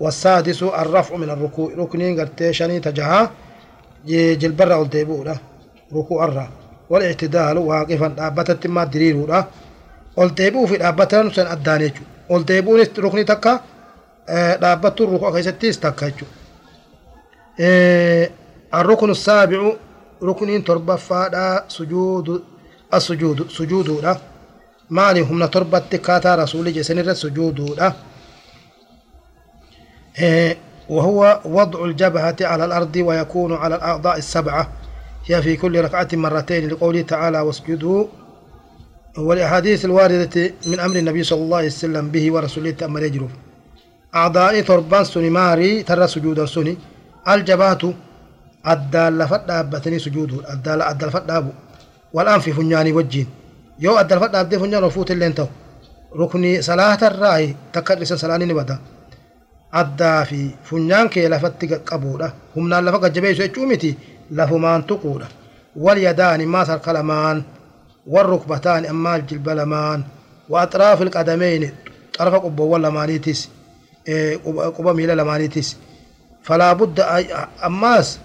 والسادس الرفع من الركوع. ركنين قرتي شني تجها جلبرة والديبورة ركوع الرا. والإعتدال واقفا دابتت ما دريرورا والديبو في دابتن سن أدانيجو والديبو ركني تكا dhaabbattuun rukuu keessattis takka jechuudha. الركن السابع ركن تربة فادا سجود السجود سجود مالي هم تربة كاتا رسول جسن السجود وهو وضع الجبهة على الأرض ويكون على الأعضاء السبعة هي في كل ركعة مرتين لقوله تعالى واسجدوا والأحاديث الواردة من أمر النبي صلى الله عليه وسلم به ورسوله تأمر يجرف أعضاء تربان سني ماري ترى سجود سني. الجبات الدال لفت دابتني سجود. الدال الدال فت دابو والآن في فنياني وجين. يو الدال فت دابدي فنيان وفوت اللي انتو ركني صلاة الرأي تكرس صلاني نبدا. addaa fi funyaan kee lafatti qaqqabuudha humnaan lafa gajjabeessu jechuu miti lafumaan tuquudha yadaani maas harka lamaan wal rukbataani ammaal jilba lamaan wa axraafi ilqadameyni xarfa qubboowwan lamaaniitis quba miila lamaaniitis falaa budda ammaas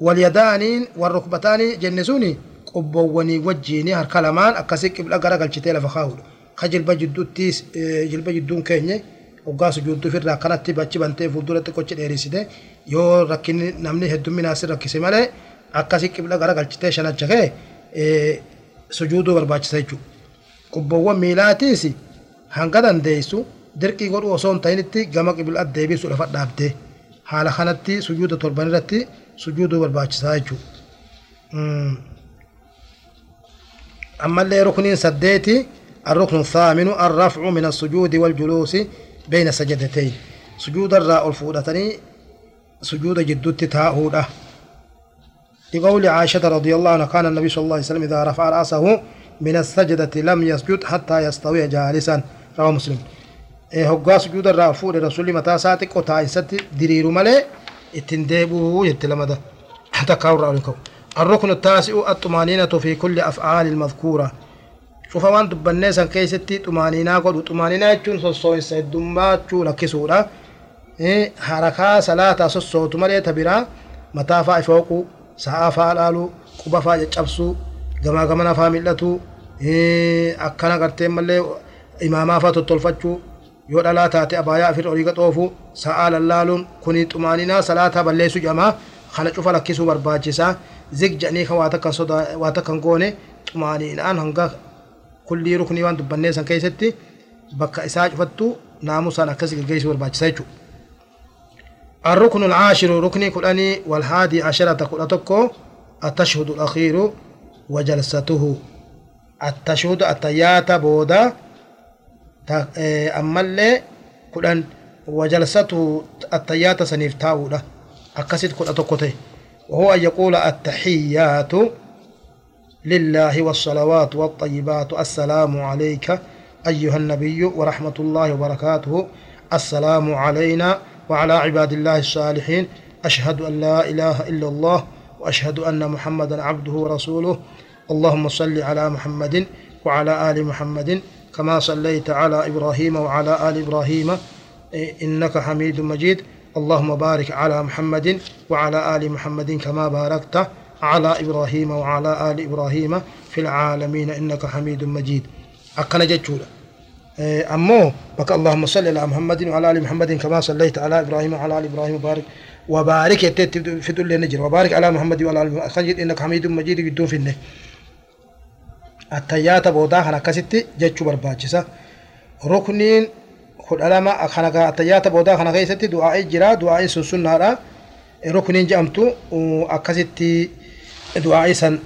wal yadaaniin wal rukbataani jenne suni qubboowwanii wajjiini harka lamaan akkasi qibla gara galchitee lafa kaa'uudha ka jilba jidduuttis jilba jidduun keenye hoggaa sujuuddu ofirraa akkanatti bachi bantee fuulduratti qochi dheerissite yoo rakkinni namni heddumminaas rakkise malee akkasii qibla gara galchitee shanacha kee sujuuduu barbaachisa jechuudha. Qubboowwan miilaatiis hanga dandeessu dirqii godhu osoo hin ta'initti gama qibla deebisuu lafa dhaabdee haala kanatti sujuuda torban irratti sujuuduu barbaachisaa jechuudha. ammallee rukniin saddeeti الركن الثامن الرفع من السجود والجلوس بين سجدتين سجود الراء الفودتني سجود جدت تاهوده لقول عائشة رضي الله عنها كان النبي صلى الله عليه وسلم إذا رفع رأسه من السجدة لم يسجد حتى يستوي جالسا. رواه مسلم. إيه هقا سجود الراء الفود رسول متى ساتك وتايست درير ملي اتندبه يتلمده حتى كاور الركن التاسع الطمانينة في كل أفعال المذكورة. cufa waan dubbannee san keessatti xumaaniinaa godhu xumaaniinaa jechuun sossoo'insa heddummaachuu lakkisuudha harakaa salaataa sossootu malee ta biraa mataa faa ifooquu sa'aa faa laaluu quba faa caccabsuu gamaa gamana faa mil'atuu akkana gartee mallee imaamaa faa tottolfachuu yoo dhalaa taate abaayaa afir olii gaxoofuu sa'aa lallaaluun kuni xumaaniinaa salaataa balleessuu jedhama kana cufa lakkisuu barbaachisaa zig jedhanii kan waa takkan goone xumaaniinaan hanga كل ركن وان دبني سان كيستي بكا إساج فتو ناموسان أكسي الجيش والباجسيجو الركن العاشر ركن كلاني والهادي عشرة كلاتكو التشهد الأخير وجلسته. التشهد التيات بودا أما اللي كلان وجلسته التيات سنفتاو له أكسيت كلاتكو وهو أن يقول التحيات لله والصلوات والطيبات. السلام عليك أيها النبي ورحمة الله وبركاته. السلام علينا وعلى عباد الله الصالحين أشهد أن لا إله إلا الله وأشهد أن محمدا عبده ورسوله. اللهم صل على محمد وعلى آل محمد كما صليت على إبراهيم وعلى آل إبراهيم إنك حميد مجيد. اللهم بارك على محمد وعلى آل محمد كما باركت على إبراهيم وعلى آل إبراهيم في العالمين إنك حميد مجيد. أكن جتشولا أمو بك اللهم صل على محمد وعلى آل محمد كما صليت على إبراهيم وعلى آل إبراهيم وبارك وبارك في دول نجر وبارك على محمد وعلى آل محمد إنك حميد مجيد بدون فينه التيات بودا خنا كستي جتشو برباچسا ركنين خد علامة خنا التيات بودا خنا كيستي دعاء جرا دعاء سنة ركنين جامتو أكستي دعائي سن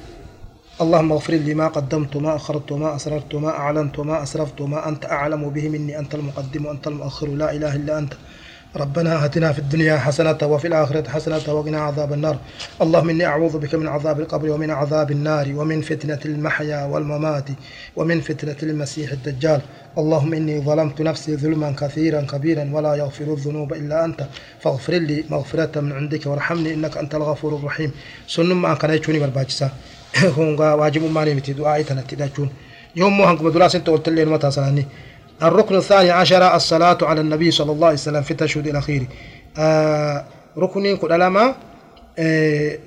اللهم اغفر لي ما قدمت ما أخرت ما أسررت ما أعلنت ما أسرفت ما أنت أعلم به مني أنت المقدم وأنت المؤخر لا إله إلا أنت. ربنا آتنا في الدنيا حسنة وفي الآخرة حسنة وقنا عذاب النار. اللهم إني أعوذ بك من عذاب القبر ومن عذاب النار ومن فتنة المحيا والممات ومن فتنة المسيح الدجال. اللهم إني ظلمت نفسي ظلما كثيرا كبيرا ولا يغفر الذنوب إلا أنت. فاغفر لي مغفرة من عندك وارحمني إنك أنت الغفور الرحيم. سنن ما كان يجوني برباجسا. هونغا واجب ما نمتي دعائي تنتي داجون يوم هنكم دراسة قلت لي متى سلاني الركن الثاني عشر الصلاة على النبي صلى الله عليه وسلم في التشهد الأخير آه ركن كل لما آه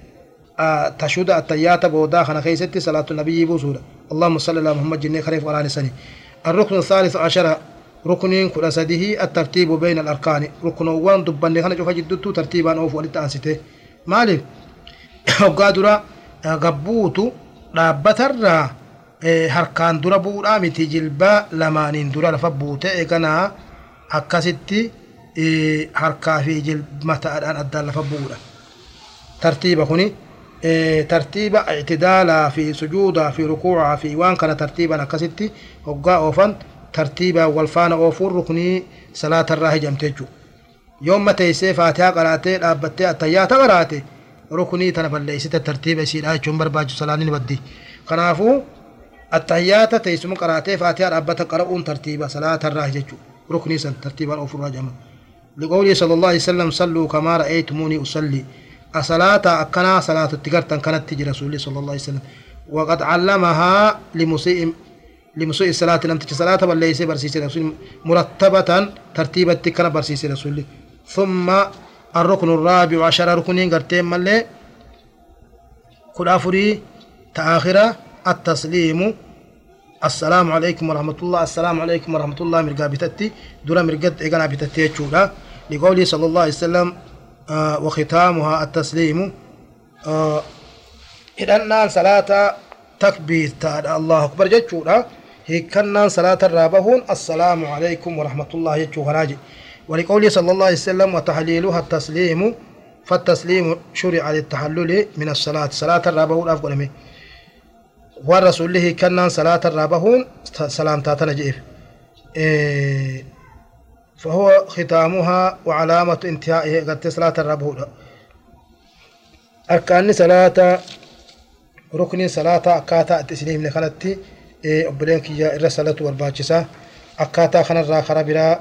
آه تشهد التيات بودا خنا خيستي صلاة النبي بوسودا اللهم صل على محمد جنة خريف وعلى سني الركن الثالث عشر ركن كل سده الترتيب بين الأركان ركن وان دبن خنا شوف جدتو ترتيبا أو فولت أنسته مالك وقادرا قبوتو dhaabbatarraa harkaan dura bu'uudhaa miti jilbaa lamaaniin dura lafa buute eeganaa akkasitti harkaa fi mataadhaan addaan lafa bu'uudha. Tartiiba kuni tartiiba ictidaalaa fi sujuudaa fi rukuucaa fi waan kana tartiiban akkasitti hoggaa oofan tartiibaan wal faana oofuun rukunii salaatarraa hijamte jechuudha. Yoomma teessee faatihaa qaraatee dhaabbattee attayyaata qaraate rukunii tana balleessite tartiiba isiidhaa jechuun barbaachisu salaanni ni baddi. Kanaafuu attayyaata teessuma qaraatee faatihaa dhaabbata qara'uun tartiiba salaatarraa jechuudha. ركني سن ترتيبا أو فراجما لقوله صلى الله عليه وسلم صلوا كما رأيتموني أصلي. الصلاة أكنا صلاة التقرتا كانت تجي رسول صلى الله عليه وسلم. وقد علمها لمسيء لمسيء الصلاة لم تجي صلاة بل ليس برسيس رسول مرتبة ترتيبا تكنا برسيس رسول ثم الركن الرابع عشر ركنين قرتين ملي. كل أفري تآخرة التسليم. السلام عليكم ورحمة الله. السلام عليكم ورحمة الله. مرقا بتتي. دولا مرقد إيقنا بتتي يتشولا لقوله صلى الله عليه وسلم آه وختامها التسليم. آه إذن صلاة تكبير. تعالى الله أكبر. جتشولا هيكنا صلاة الرابهون السلام عليكم ورحمة الله. يتشو خراجي ولقوله صلى الله عليه وسلم وتحليلها التسليم فالتسليم شرع للتحلل من الصلاة. صلاة الرابهون أفضل منه. والرسول له كان صلاة الرابهون سلام تاتنا جيف إيه فهو ختامها وعلامة انتهائه قد صلاة الرابهون أركان صلاة ركن صلاة أكاتا التسليم لخلتي. إيه أبلين كي الرسالة والباجسة أكاتا خنا الرا خرابرا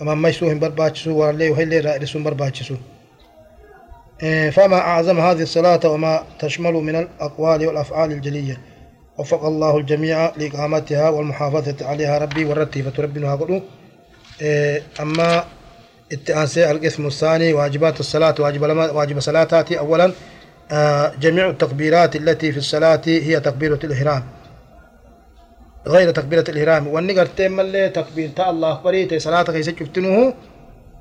ميسو هم برباجسو ولي وهلي رأيسون برباجسو إيه فما أعظم هذه الصلاة وما تشمل من الأقوال والأفعال الجلية. وفق الله الجميع لإقامتها والمحافظة عليها ربي والرتيبة ربنا قلوا إيه أما التأنسي القسم الثاني واجبات الصلاة واجب واجب صلاتاتي أولا. آه جميع التكبيرات التي في الصلاة هي تكبيرة الإحرام. غير تكبيرة الإحرام. تيم اللي تكبير تا الله أكبر صلاة كيس شفتنه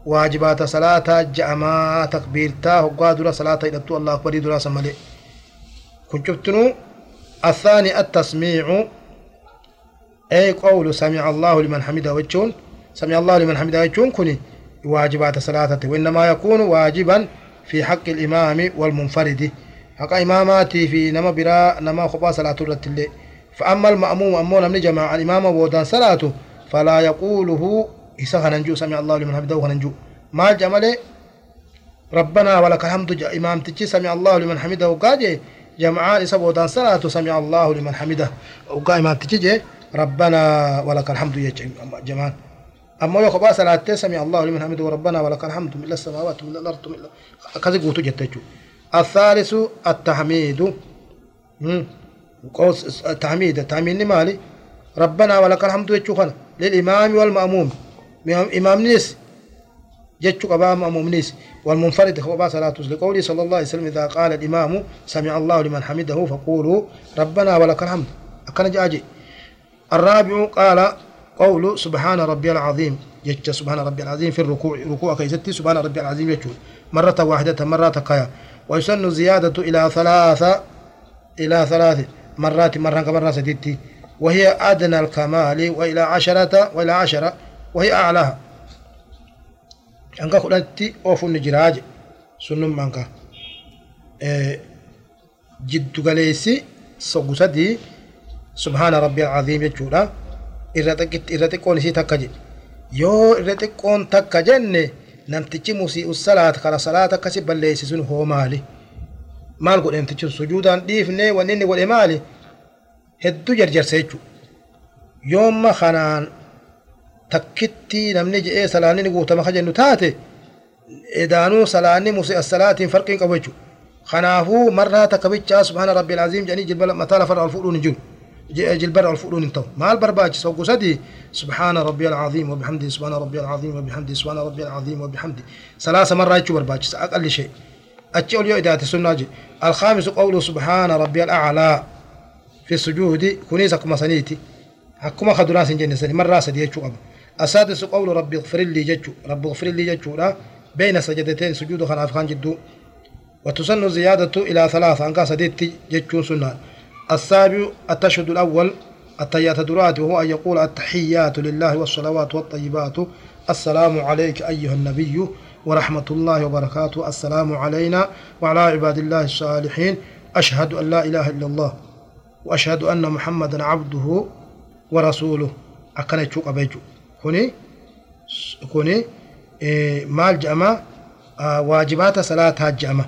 واجبات صلاة جأما تكبير تا هقا صلاة إذا الله أكبر درا سمالي كنت شفتنه الثاني التسميع. أي قول سمع الله لمن حمده وجون سمع الله لمن حمده وجون كني. واجبات صلاته وإنما يكون واجبا في حق الإمام والمنفرد. حق إماماتي في نما براء نما خبا صلاة الرتل فأما المأموم أمو نمني جماعة الإمام وودان صلاته فلا يقوله. إسا هننجو سمع الله لمن حمده وهننجو ما جمله؟ ربنا ولك الحمد إمام تجي سمع الله لمن حمده. وقاجي جمعان إسا بودان صلاة سمع الله لمن حمده. وقائما تجي ربنا ولك الحمد يا جمعان أما يخبا صلاة سمع الله لمن حمده وربنا ولك الحمد من السماوات من الأرض من كذا قوت جتجو. الثالث التحميد. قوس التحميد التحميد مالي. ربنا ولك الحمد يجوخنا للإمام والمأموم. إمام نيس. جتشو قبا مأموم نيس. والمنفرد هو با صلاة لقوله صلى الله عليه وسلم إذا قال الإمام سمع الله لمن حمده فقولوا ربنا ولك الحمد. أكن جاجي. الرابع قال قول سبحان ربي العظيم. جتش سبحان ربي العظيم في الركوع. ركوع كيستي سبحان ربي العظيم يجول مرة واحدة مرة كيا ويسن زيادة إلى ثلاثة إلى ثلاث مرات مرة كمرة ستتي وهي أدنى الكمال وإلى عشرة وإلى عشرة وهي أعلاها jiraa je sunnummaan ka jiddugaleessi sogu sadii subhaana rabbi alcaziim jechuudha irra xiqqoon isii takka jedhe yoo irra xiqqoon takka jenne namtichi musii'u salaata kara salaata akkasi balleessi sun hoo maali maal godhe namtichi sujuudaan dhiifne wanni inni godhe maali hedduu jarjarse jechuudha yoomma kanaan takkitti namni je'ee salaanni ni guutama ka jennu taate edaanuu salaanni musi assalaatiin farqiin qabu jechuudha kanaafuu marraa takka bichaa subhaana rabbi alcaziim jedhanii jilba mataa lafarra ol fuudhuun hin jiru جلبر الفؤلون انتو ما البرباج سوق سدي سبحان ربي العظيم وبحمده سبحان ربي العظيم وبحمده سبحان ربي العظيم وبحمده ثلاث مرات يشو برباج أقل شيء أوليو إذا تسنى الخامس قوله سبحان ربي الأعلى. في السجود كنيسة كما سنيتي. حكما خدراس جنة سني مرة سدي يشو أبا السادس قول ربي اغفر لي جتشو ربي اغفر لي جتشو لا. بين سجدتين سجود خان جدو. وتسن زيادة إلى ثلاثة أنك سديت جتشو سنة. السابع التشهد الأول. التيات درات وهو أن يقول التحيات لله والصلوات والطيبات. السلام عليك أيها النبي. ورحمة الله وبركاته. السلام علينا وعلى عباد الله الصالحين. أشهد أن لا إله إلا الله وأشهد أن محمدا عبده ورسوله. أكن تشوق بيجو كوني؟ كوني؟ إيه مال جأما آه واجبات صلاة جأما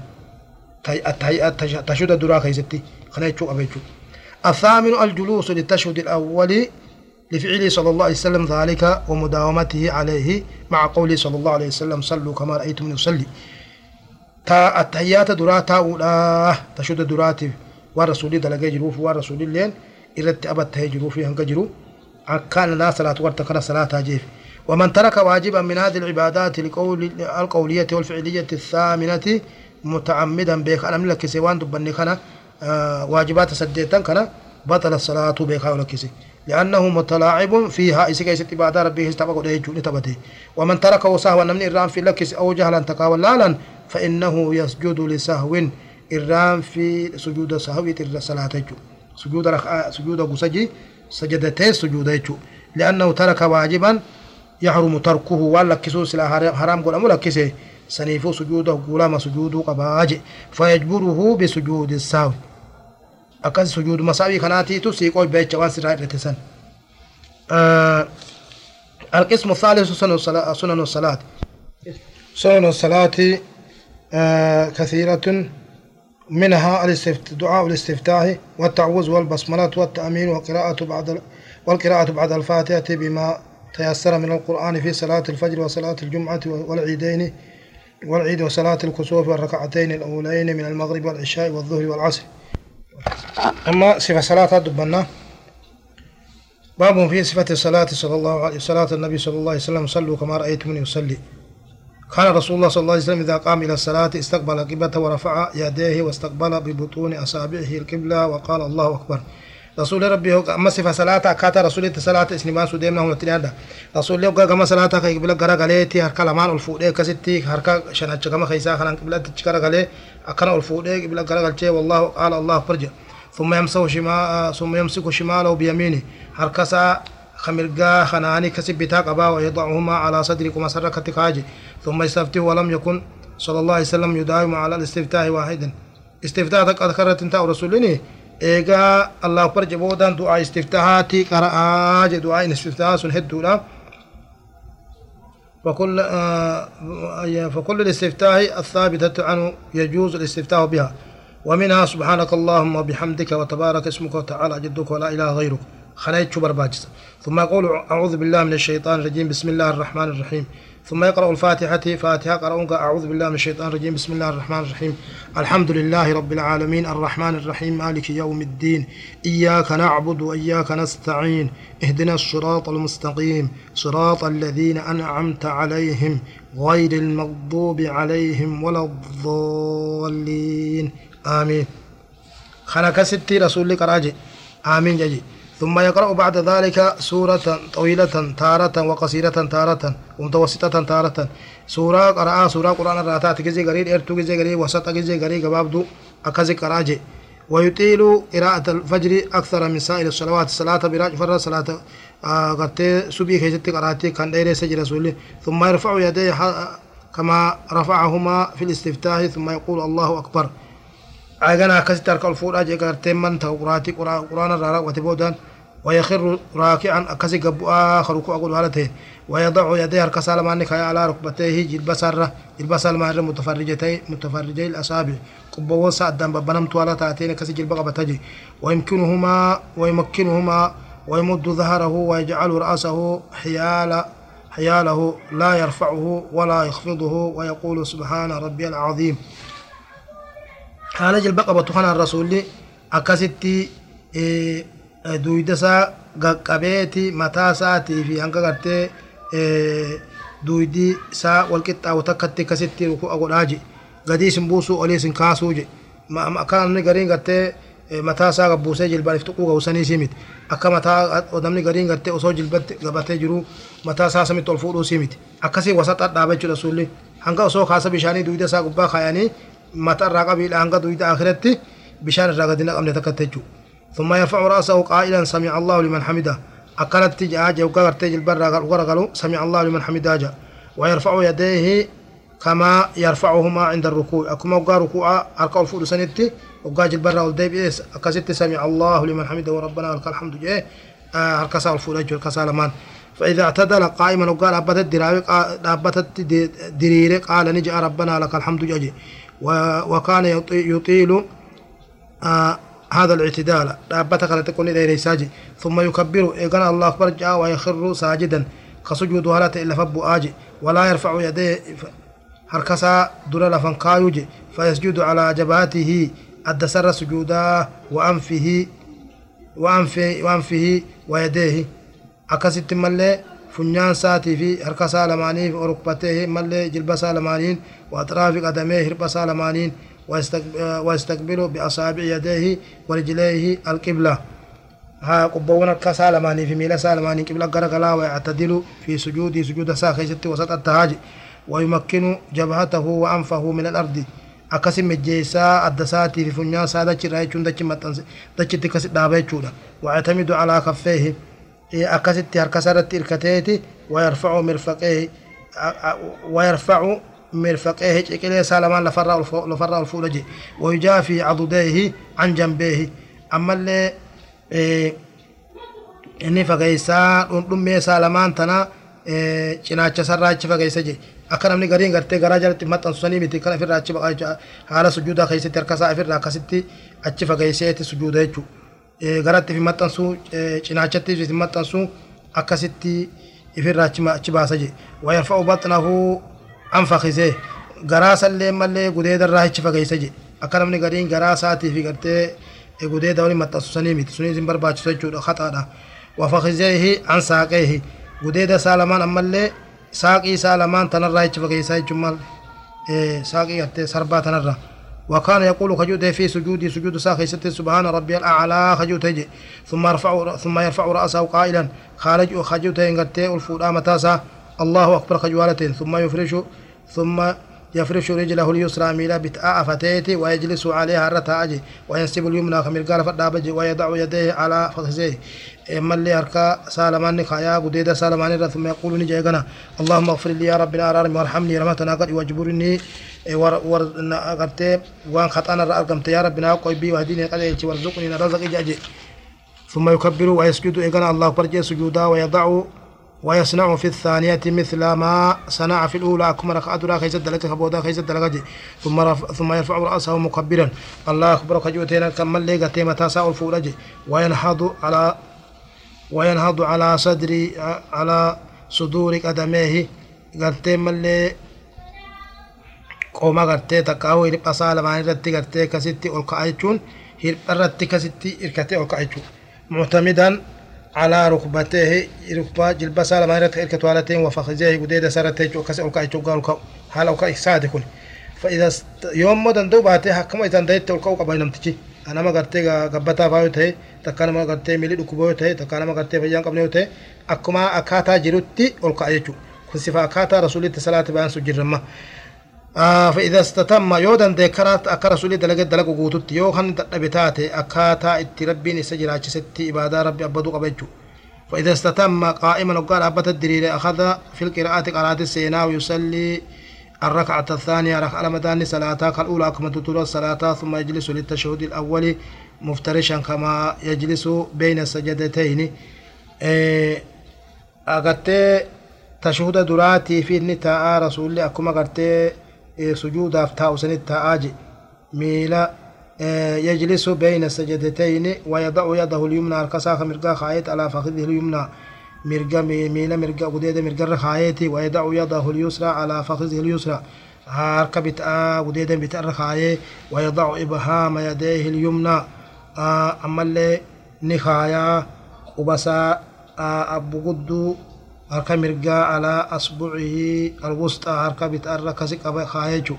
تشهد درا كيستي خنا تشوق بيجو الثامن الجلوس للتشهد الأول لفعله صلى الله عليه وسلم ذلك ومداومته عليه مع قوله صلى الله عليه وسلم صلوا كما رأيتم يصلي. تا التحيات درا تاولا تشهد دراتي والرسول دلقي جروف والرسول اللين إرت أبت جروف هنك جرو. كان لا صلاة ورتكر صلاة جيف ومن ترك واجبا من هذه العبادات لقول القولية والفعلية الثامنة متعمدا بك. أنا ملك سوان دبني كان آه واجبات سديتا كان بطل الصلاة بك ولكسي. لأنه متلاعب فيها. إسي كيست عبادة ربه استبقوا ديجو لتبته ومن تركه سهوا من الرام في لكس أو جهلا تقاولا لالا فإنه يسجد لسهو. الرام في سجود سهو صلاة سجود رخاء سجود قسجي سجدتي سجود لأنه ترك واجبا يحرم تركه. ولا كسوس لا حرام قول أمو لكسي. سنيفو سجوده قولما سجوده قباج فيجبره بسجود السهو. أكاد سجود مساوي كناتي تسيقوا بيت جوان سراء رتسن آه القسم الثالث سنن الصلاة سنن الصلاة. آه كثيرة منها دعاء الاستفتاح والتعوذ والبسملة والتأمين وقراءة بعد والقراءة بعد الفاتحة بما تيسر من القرآن في صلاة الفجر وصلاة الجمعة والعيدين والعيد وصلاة الكسوف والركعتين الأولين من المغرب والعشاء والظهر والعصر. أما صفة صلاة دبنا باب في صفة الصلاة صلى الله عليه صلاة النبي صلى الله عليه وسلم صلوا كما رأيتموني يصلي كان رسول الله صلى الله عليه وسلم إذا قام إلى الصلاة استقبل القبلة ورفع يديه واستقبل ببطون أصابعه القبلة وقال الله أكبر. رسول ربي هو أما صفة صلاة كاتا رسول صلاة اسنمان سوديمنا هم تنادا رسول الله كما صلاة كي قبلة غرا غليتي هركا لمان الفودي كستي هركا شناتش كما خيسا خلان قبلة تشكرا غلي أكنا الفودي قبلة غرا غلتي والله قال الله فرج. ثم يمسك شمال ثم يمسك شماله بيمينه. هركسا خمرقا خناني كسب بتاق أبا ويضعهما على صدرك مسرك كاجي ثم يستفتح ولم يكن صلى الله عليه وسلم يداوم على الاستفتاح واحدا. استفتاح ذكرت انت رسولني ايغا الله اكبر جبودان دعاء استفتاحاتي قرأ دعاء استفتاح سن هدولا فكل آه فكل الاستفتاح الثابتة عنه يجوز الاستفتاح بها ومنها سبحانك اللهم وبحمدك وتبارك اسمك وتعالى جدك ولا إله غيرك خنيت برباجس ثم يقول أعوذ بالله من الشيطان الرجيم بسم الله الرحمن الرحيم ثم يقرأ الفاتحة فاتحة قرأونك أعوذ بالله من الشيطان الرجيم. بسم الله الرحمن الرحيم. الحمد لله رب العالمين. الرحمن الرحيم. مالك يوم الدين. إياك نعبد وإياك نستعين. اهدنا الصراط المستقيم. صراط الذين أنعمت عليهم غير المغضوب عليهم ولا الضالين. آمين. خلق ستي رسول راجي آمين جي ثم يقرأ بعد ذلك سورة طويلة تارة وقصيرة تارة ومتوسطة تارة. سورة قرأ سورة قرآن الراتات جزي قريب إرتو جزي قريب وسط جزي قريب قبابدو أكزي قراجي. ويطيل قراءة الفجر أكثر من سائر الصلوات الصلاة براج فرد صلاة قرتي سبي كيستي قراتي كان ديري سجل رسولي. ثم يرفع يديه كما رفعهما في الاستفتاح ثم يقول الله أكبر. أجانا كسيت أركع الفور أجي قرتين من تقراتي قرآن الرارا وتبودان ويخر راكعا أكسي قبو آخر كو أقول هالته ويضع يديه كسال مانك على ركبتيه جلب سرة جلب سال مهر متفرجتي متفرجي الأصابع. قبو سعد دم بنم توالا تاتين كسي جلب قبتجي ويمكنهما ويمكنهما ويمد ظهره ويجعل رأسه حيال حياله لا يرفعه ولا يخفضه ويقول سبحان ربي العظيم. haala jalba qabatu kanaan rasuulli akkasitti duyda isaa qaqqabeeti mataa isaatii fi hanga gartee duydi isaa walqixxaawu takkatti akkasitti ruku'a godhaa je gadii isin buusuu olii isin kaasuu je akka namni gariin gartee mataa isaa gabbuusee jilbaaniif tuquu ga'usanii simiti akka mataa namni gariin gartee osoo jilbatti gabatee jiru mataa isaa samitti ol fuudhuu simiti akkasii wasaxa dhaaba jechuudha sulli hanga osoo kaasa bishaanii duyda isaa gubbaa kaayanii mata irraa qabiidha hanga duyda akhiratti bishaan irraa gadi naqamne takkatti jechuudha ثم يرفع رأسه قائلا سمع الله لمن حمده. أكلت جاء وقال جلبر قالوا سمع الله لمن حمده. جاء ويرفع يديه كما يرفعهما عند الركوع. أكما وقال ركوع أركع الفول سنتي وقال جلبر والديب إيس أكست سمع الله لمن حمده وربنا لك الحمد جاء أركسا الفول أجل كسالمان فإذا اعتدل قائما وقال أبتت دراوي أبتت دريري قال نجأ ربنا لك الحمد جاء وكان يطيل آه هذا الاعتدال. دابتك لا تكون إلى ساجي. ثم يكبر. إيقنا الله أكبر جاء ويخر ساجدا. كسجود هلات إلا فبو آجي. ولا يرفع يديه هركسا دور لفن كايوجي فيسجد على جبهته. الدسر سجودا وأنفه وأنفه وأنفه ويديه. أكست ملي فنيان ساتي في هركسا لماني وركبته ملي جلبسا لمانين. وأطراف قدميه هربسا لمانين. ويستقبل بأصابع يديه ورجليه القبلة ها قبونا كسالماني في ميلا سالماني قبلة غرغلا ويعتدل في سجود سجود ساخيستي وسط التهاج ويمكن جبهته وأنفه من الأرض akkasi mejjeessaa adda isaatii fi funyaan isaa dachirraa jechuun dachi maxxanse dachitti akkasi dhaaba jechuudha wayatamidu alaa kaffeehi akkasitti harka isaa irratti hirkateeti wayarfacu mirfaqeehi wayarfacu مرفقيه شكله سالمان لفرا لفرا الفولجي ويجافي عضديه عن جنبيه أما اللي إيه inni fageessaa dhundhummee saalamaan tana cinaacha sarraa achi fageessa je akka namni gariin gartee garaa jalatti maxxansu sanii miti kan ofirraa achi baqaa haala sujuudaa keessatti harka isaa ofirraa akkasitti achi fageesseeti sujuuda jechuu garatti fi maxxansu cinaachatti fi maxxansu akkasitti ofirraa achi baasa je wayarfa'u baxnahu anfakisee garaa sallee mallee gudeeda irraa achi fageessa je akka namni gariin garaa isaatii fi gartee gudeeda waliin maxxansu sanii miti sunis hin barbaachisu jechuudha haxaadha وفخذيه عن ساقيه قديد سالمان أما اللي ساقي سالمان تنرى فكيسا جمال. إيه ساقي سربا تنرى وكان يقول خجوته في سجودي سجود ساقي ست سبحان ربي الأعلى خجوته ثم يرفع ثم يرفع رأسه قائلا. خارج خجوته إنقته الفودا متاسا الله أكبر خجوالته ثم يفرش ثم يفرش رجله اليسرى ميلا بتاء فتيتي ويجلس عليها الرتاج وينسب اليمنى خمير فدابج ويضع يديه على فخذيه. إما اللي هركا سالمان خايا قديدا سالمان ثم يقول نجي غنا اللهم اغفر لي يا ربنا ارارمي وارحمني رحمتنا قد واجبرني ور ور قرتي وان خطأنا أرقمت يا ربنا قوي بي وهديني قد وارزقني رزق جاجي ثم يكبر ويسجد إغنى الله فرجه سجودا ويضع ويصنع في الثانية مثل ما صنع في الأولى. كما ركعت را خيزت دلك خبودا خيزت دلك ثم رف ثم يرفع رأسه مكبرا. الله أكبر. خجوتين كمل لي قتي متى ساء الفولج. وينهض على وينهض على صدري على صدور قدميه. قتي ملي takkaawuu hirpha isaa lamaan irratti gartee kasitti ol ka'a jechuun hirpha irratti kasitti hirkatee ol ka'a jechuudha. muctamidan على ركبتيه ركبة جلبة سالة ما يرتك إركة والتين وفخذيه قديدة سارتين جو كسي أولكا إيشو قالوا كو حال أولكا إكساد يكون فإذا است... يوم مدن دو باتي حكما إذا دايت أولكا أولكا باينم تجي أنا ما قرتي قبتا فايو تهي تكانا ما قرتي ملي تهي تكانا ما قرتي فيان قبنيو تهي أكما أكاتا جروتي أولكا إيشو كنسفا أكاتا رسولي تسلاة بيان سجر رمى. آه فإذا استتم يودن ذكرت أكا رسولي دلقت دلقو قوتت يو خن تبتاتي أكاتا اتربين السجرة ستي إبادة ربي أبدو قبجو. فإذا استتم قائما وقال أبت الدليل أخذ في القراءة قراءة السينا ويصلي الركعة الثانية ركعة المدان صلاة الأولى كما تطول الصلاة ثم يجلس للتشهد الأول مفترشا كما يجلس بين السجدتين. إيه أغتي تشهد دراتي في النتاء رسول أكما أغتي سجودا فتاو سنتا آجي. ميلا يجلس بين السجدتين ويضع يده اليمنى الكساخ مرقا خايت على فخذه اليمنى. مرقا ميلا مرقا قديد مرقا خايتي ويضع يده اليسرى على فخذه اليسرى. هاركا بتاء قديد بتاء خاية ويضع إبهام يديه اليمنى. أما اللي ni kaayaa qubasaa abbu gudduu mirgaa alaa asbucihi alwusxaa harka bitaarra akkasi qaba kaaya jechu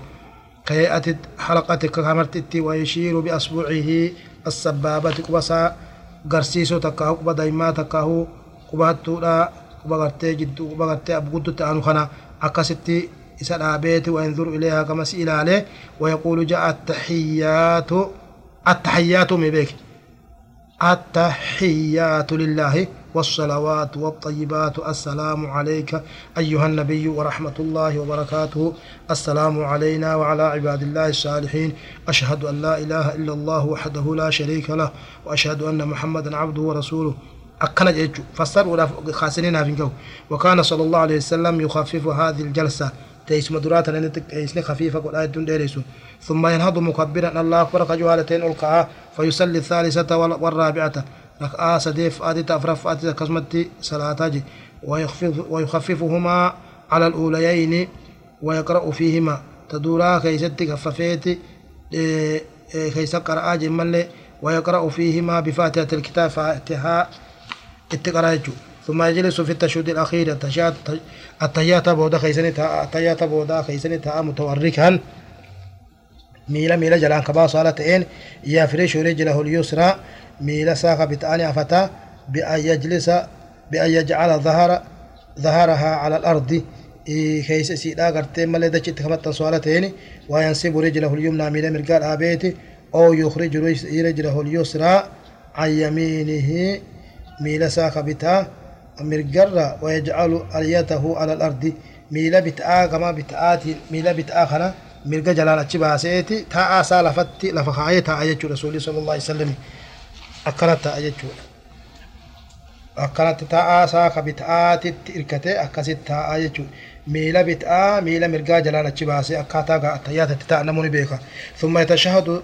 كهيئة حلقة كامرتتي ويشير بأصبعه السبابة قبسا قرسيسو تكاهو قبا دايما تكاهو قبا تولا قبا غرتي جدو قبا غرتي أبقودو تانو خنا أكستي إسا دابيت وينظر إليها كما سئل عليه ويقول جاء التحيات التحيات مبيك التحيات لله والصلوات والطيبات. السلام عليك أيها النبي ورحمة الله وبركاته. السلام علينا وعلى عباد الله الصالحين. أشهد أن لا إله إلا الله وحده لا شريك له وأشهد أن محمدا عبده ورسوله. أكنا جيجو. فسر ولا خاسرين فينكو وكان صلى الله عليه وسلم يخفف هذه الجلسة. تيس مدرات لأن تيسني خفيفة قل آية ديريسو. ثم ينهض مكبرا. الله أكبر. كجوالتين ألقاها. فيصلي الثالثة والرابعة. ركعة سديف آدي تفرف آدي كسمتي صلاة ويخفف ويخففهما على الأوليين ويقرأ فيهما. تدورا كيستي خففيتي كيس قرأ جمال ويقرأ فيهما بفاتحة الكتاب فاتحة اتقرأ ثم يجلس في التشهد الأخير. التحيات بودا خيسني التحيات بودا خيسني متوركا. ميلا ميلا جلان كبا صالتين يفرش رجله اليسرى. ميلا ساق بتأني أفتا بأن يجلس بأن يجعل ظهر ظهرها على الأرض. كيس سيدا قرتين مالي دچت كمت صالتين وينسب رجله اليمنى ميلا مرقال آبيت. أو يخرج رجله اليسرى عن يمينه. ميلا ساق بتا مرقرة ويجعل أليته على الأرض. ميلا بتآ كما بتآتي ميلا بتآ mirga jalaan achi baaseeti taa'aa isaa lafatti lafa kaayee taa'a jechuudha rasuulli sallallahu alaihi wasallam akkana taa'a jechuudha akkanatti taa'aa isaa ka bita'aatitti hirkatee akkasitti taa'a jechuudha bita'aa miila mirgaa jalaan achi baasee akkaataa attayyaatatti taa'a namoonni beeka ثم يتشهد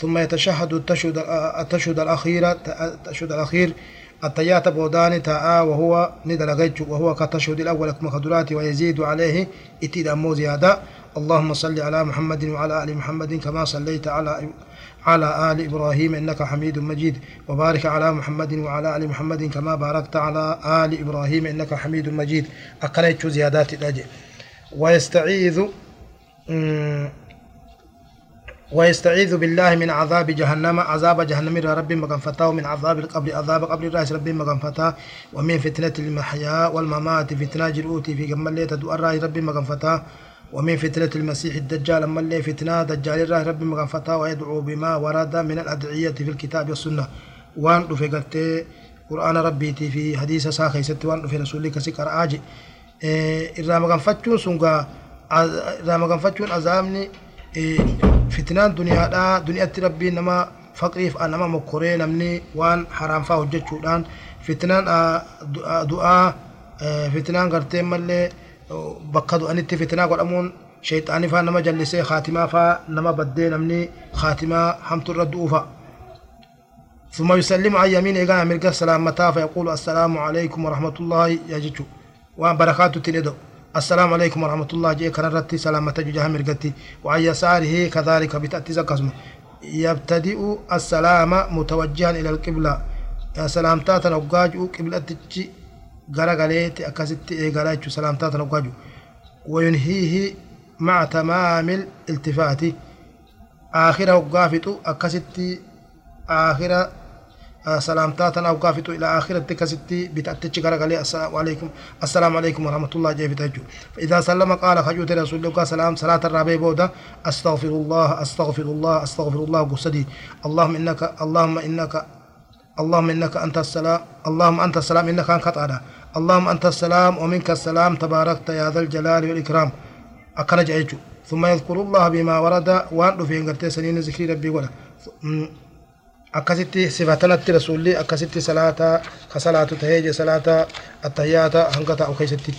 ثم يتشهد التشهد التشهد الأخيرة التشهد الأخير التيات بودان تاء وهو ندلغيج وهو كالتشهد الأول كما خدرات ويزيد عليه اتيد أمو زيادة اللهم صل على محمد وعلى آل محمد كما صليت على على آل إبراهيم إنك حميد مجيد. وبارك على محمد وعلى آل محمد كما باركت على آل إبراهيم إنك حميد مجيد. أقلت زيادات الأجل ويستعيذ ويستعيذ بالله من عذاب جهنم عذاب جهنم رب مغنفتا ومن عذاب القبر عذاب قبر الراس رب مغنفتا ومن فتنة المحيا والممات فتنة جرؤتي في جمال تدو الراس رب مغنفتا ومن فتنة المسيح الدجال أما اللي فتنة دجال الله رب مغفتا ويدعو بما ورد من الأدعية في الكتاب والسنة. وان رفقت قرآن ربي في حديث ساخي ست وان في رسولك سكر آجي. إذا مغنفتشون سنغا إذا مغنفتشون أزامني فتنان دنيا دا دنيا ربي نما فقريف أنما مكوري نمني وان حرام فا هجتشودان فتنان دعاء فتنان قرتين du'anitti fitinaa godhamuun sheexaanii faa nama jallisee khaatimaa faa nama baddee namni khaatimaa hamtu irra du'uufa ثم يسلم عن يمين إيقانا مرقى سلامتا فيقول السلام عليكم ورحمة الله يا جيجو وان بركاته تندو السلام عليكم ورحمة الله جي كان رتي سلامتا جوجها مرقتي وعن يساره كذلك بتأتي زكاسمه يبتدئ السلام متوجها إلى القبلة. سلامتا تنوقاج قبلة garagaleetti akkasitti eegalaa jechuu salaamtaa tana ugaaju wayunhiihi maca tamaamil iltifaati aakhira hoggaa fixu akkasitti aakhira salaamtaa tana hoggaa fixu ila aakiratti akkasitti bitaattichi garagalee assalaamu alaikum assalaamu alaikum warahmatullah jee fita jechuu فإذا سلم قال خجوت رسول الله سلام صلاة الرابع بودا أستغفر الله أستغفر الله أستغفر الله قصدي اللهم إنك اللهم إنك أنت السلام اللهم أنت السلام إنك أنت قطعنا اللهم أنت السلام ومنك السلام تباركت يا ذا الجلال والإكرام. أكن جايجو ثم يذكر الله بما ورد وأن في إنجلت سنين ذكر ربي ولا. أكستي صفاتنا رسولي أكستي صلاة كصلاة تهيج صلاة التهيات هنقطع أو كيستي.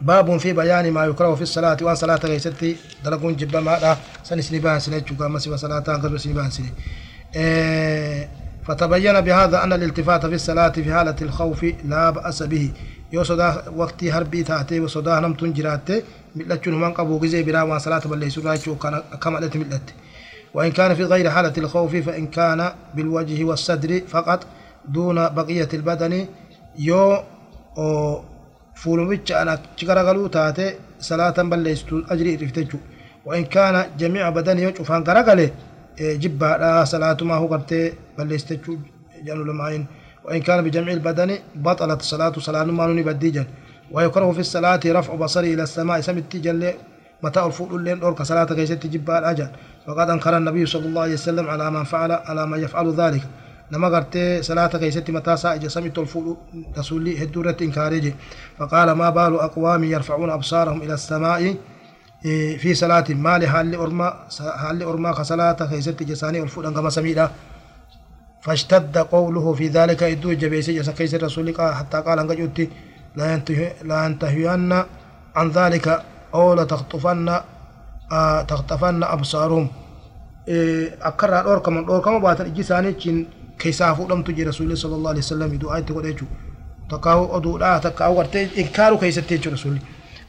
باب في بيان ما يكره في الصلاة وأن صلاة كيستي. دلقون جبا ما سنسني بان سنة جوكا مسيبا صلاة هنقطع سني بان سنة فتبين بهذا أن الالتفات في الصلاة في حالة الخوف لا بأس به. yoo sodaa waqtii harbii taatee mil'achuun humaan qabu gizee biraa waan salaata balleessuu irraa jechuu akkama dhatti mil'atte وإن كان في غير حالة الخوف فإن كان بالوجه والصدر فقط دون بقية البدن يو فولوميتش أنا تشكرغلو تاتي صلاة بلستو أجري رفتجو. وإن كان جميع بدنه يشوفان كرغلي جبا صلاة ما هو قرتي بلستجو جانو لمعين وإن كان بجميع البدن بطلت صلاة ما نوني بديجا ويكره في الصلاة رفع بصري إلى السماء سمت جل متى الفؤل اللين أورك صلاة كيست جبا الأجل وقد أنكر النبي صلى الله عليه وسلم على من فعل على من يفعل ذلك نما قرتي صلاة كيست متى سائج سمت الفؤل رسولي هدورة إنكاريجي فقال ما بال أقوام يرفعون أبصارهم إلى السماء في صلاة ما لحال أرما حال أرما كصلاة كيست جساني الفؤل أنكما سميدا. فاشتد قوله في ذلك إدو جبيسي جسا كيس الرسول حتى قال أنك جوتي لا ينتهين عن ذلك أو لتخطفن آه تخطفن أبصارهم. إيه أكرر أوركا من أوركا ما باتن إجي ساني تشين كيسا فودم تجي رسول صلى الله عليه وسلم يدو آية تقول إيجو. تقاو أدو لا تقاو ورتي إنكارو كيستي رسول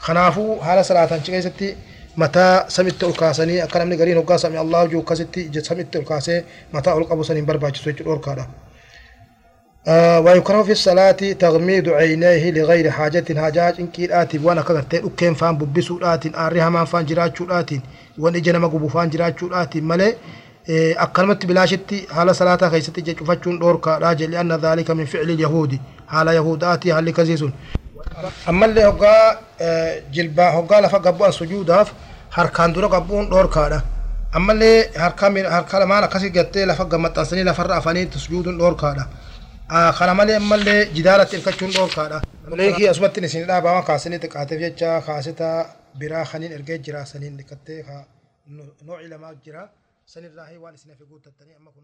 خنافو حالة صلاة كيستي mataa samitti ol kaasanii akka namni gariin hoggaa sami Allahu jiru akkasitti samitti ol kaasee mataa ol qabu saniin barbaachisu jechuudha dhorkaadha. ويكره في الصلاة تغميض عينيه لغير حاجة حاجات إنكي آتي وأنا كغرتي أكين فان ببسو آتين آريها مان فان جراتشو آتين وان إجنا مقبو فان جراتشو آتين ملي أكلمت بلاشتي حال صلاة خيستي جفتشون دوركا راجل لأن ذلك من فعل اليهود حال يهوداتي حال كزيسون ammallee hoggaa jilbaa hoggaa lafa gabbu'an sujuudaaf harkaan dura gabbu'uun dhoorkaadha ammallee harka lamaan akkasii gattee lafa gammaxxansanii lafarra afanii sujuuduun dhoorkaadha kana malee ammallee jidaalatti hirkachuun dhoorkaadha leekii asumatti isin dhaabaa kaasanii xiqqaateef jecha kaasita biraa kaniin ergee jira saniin dhiqattee nooci lamaa jira sanirraa waan isin hafe guuttattanii amma kun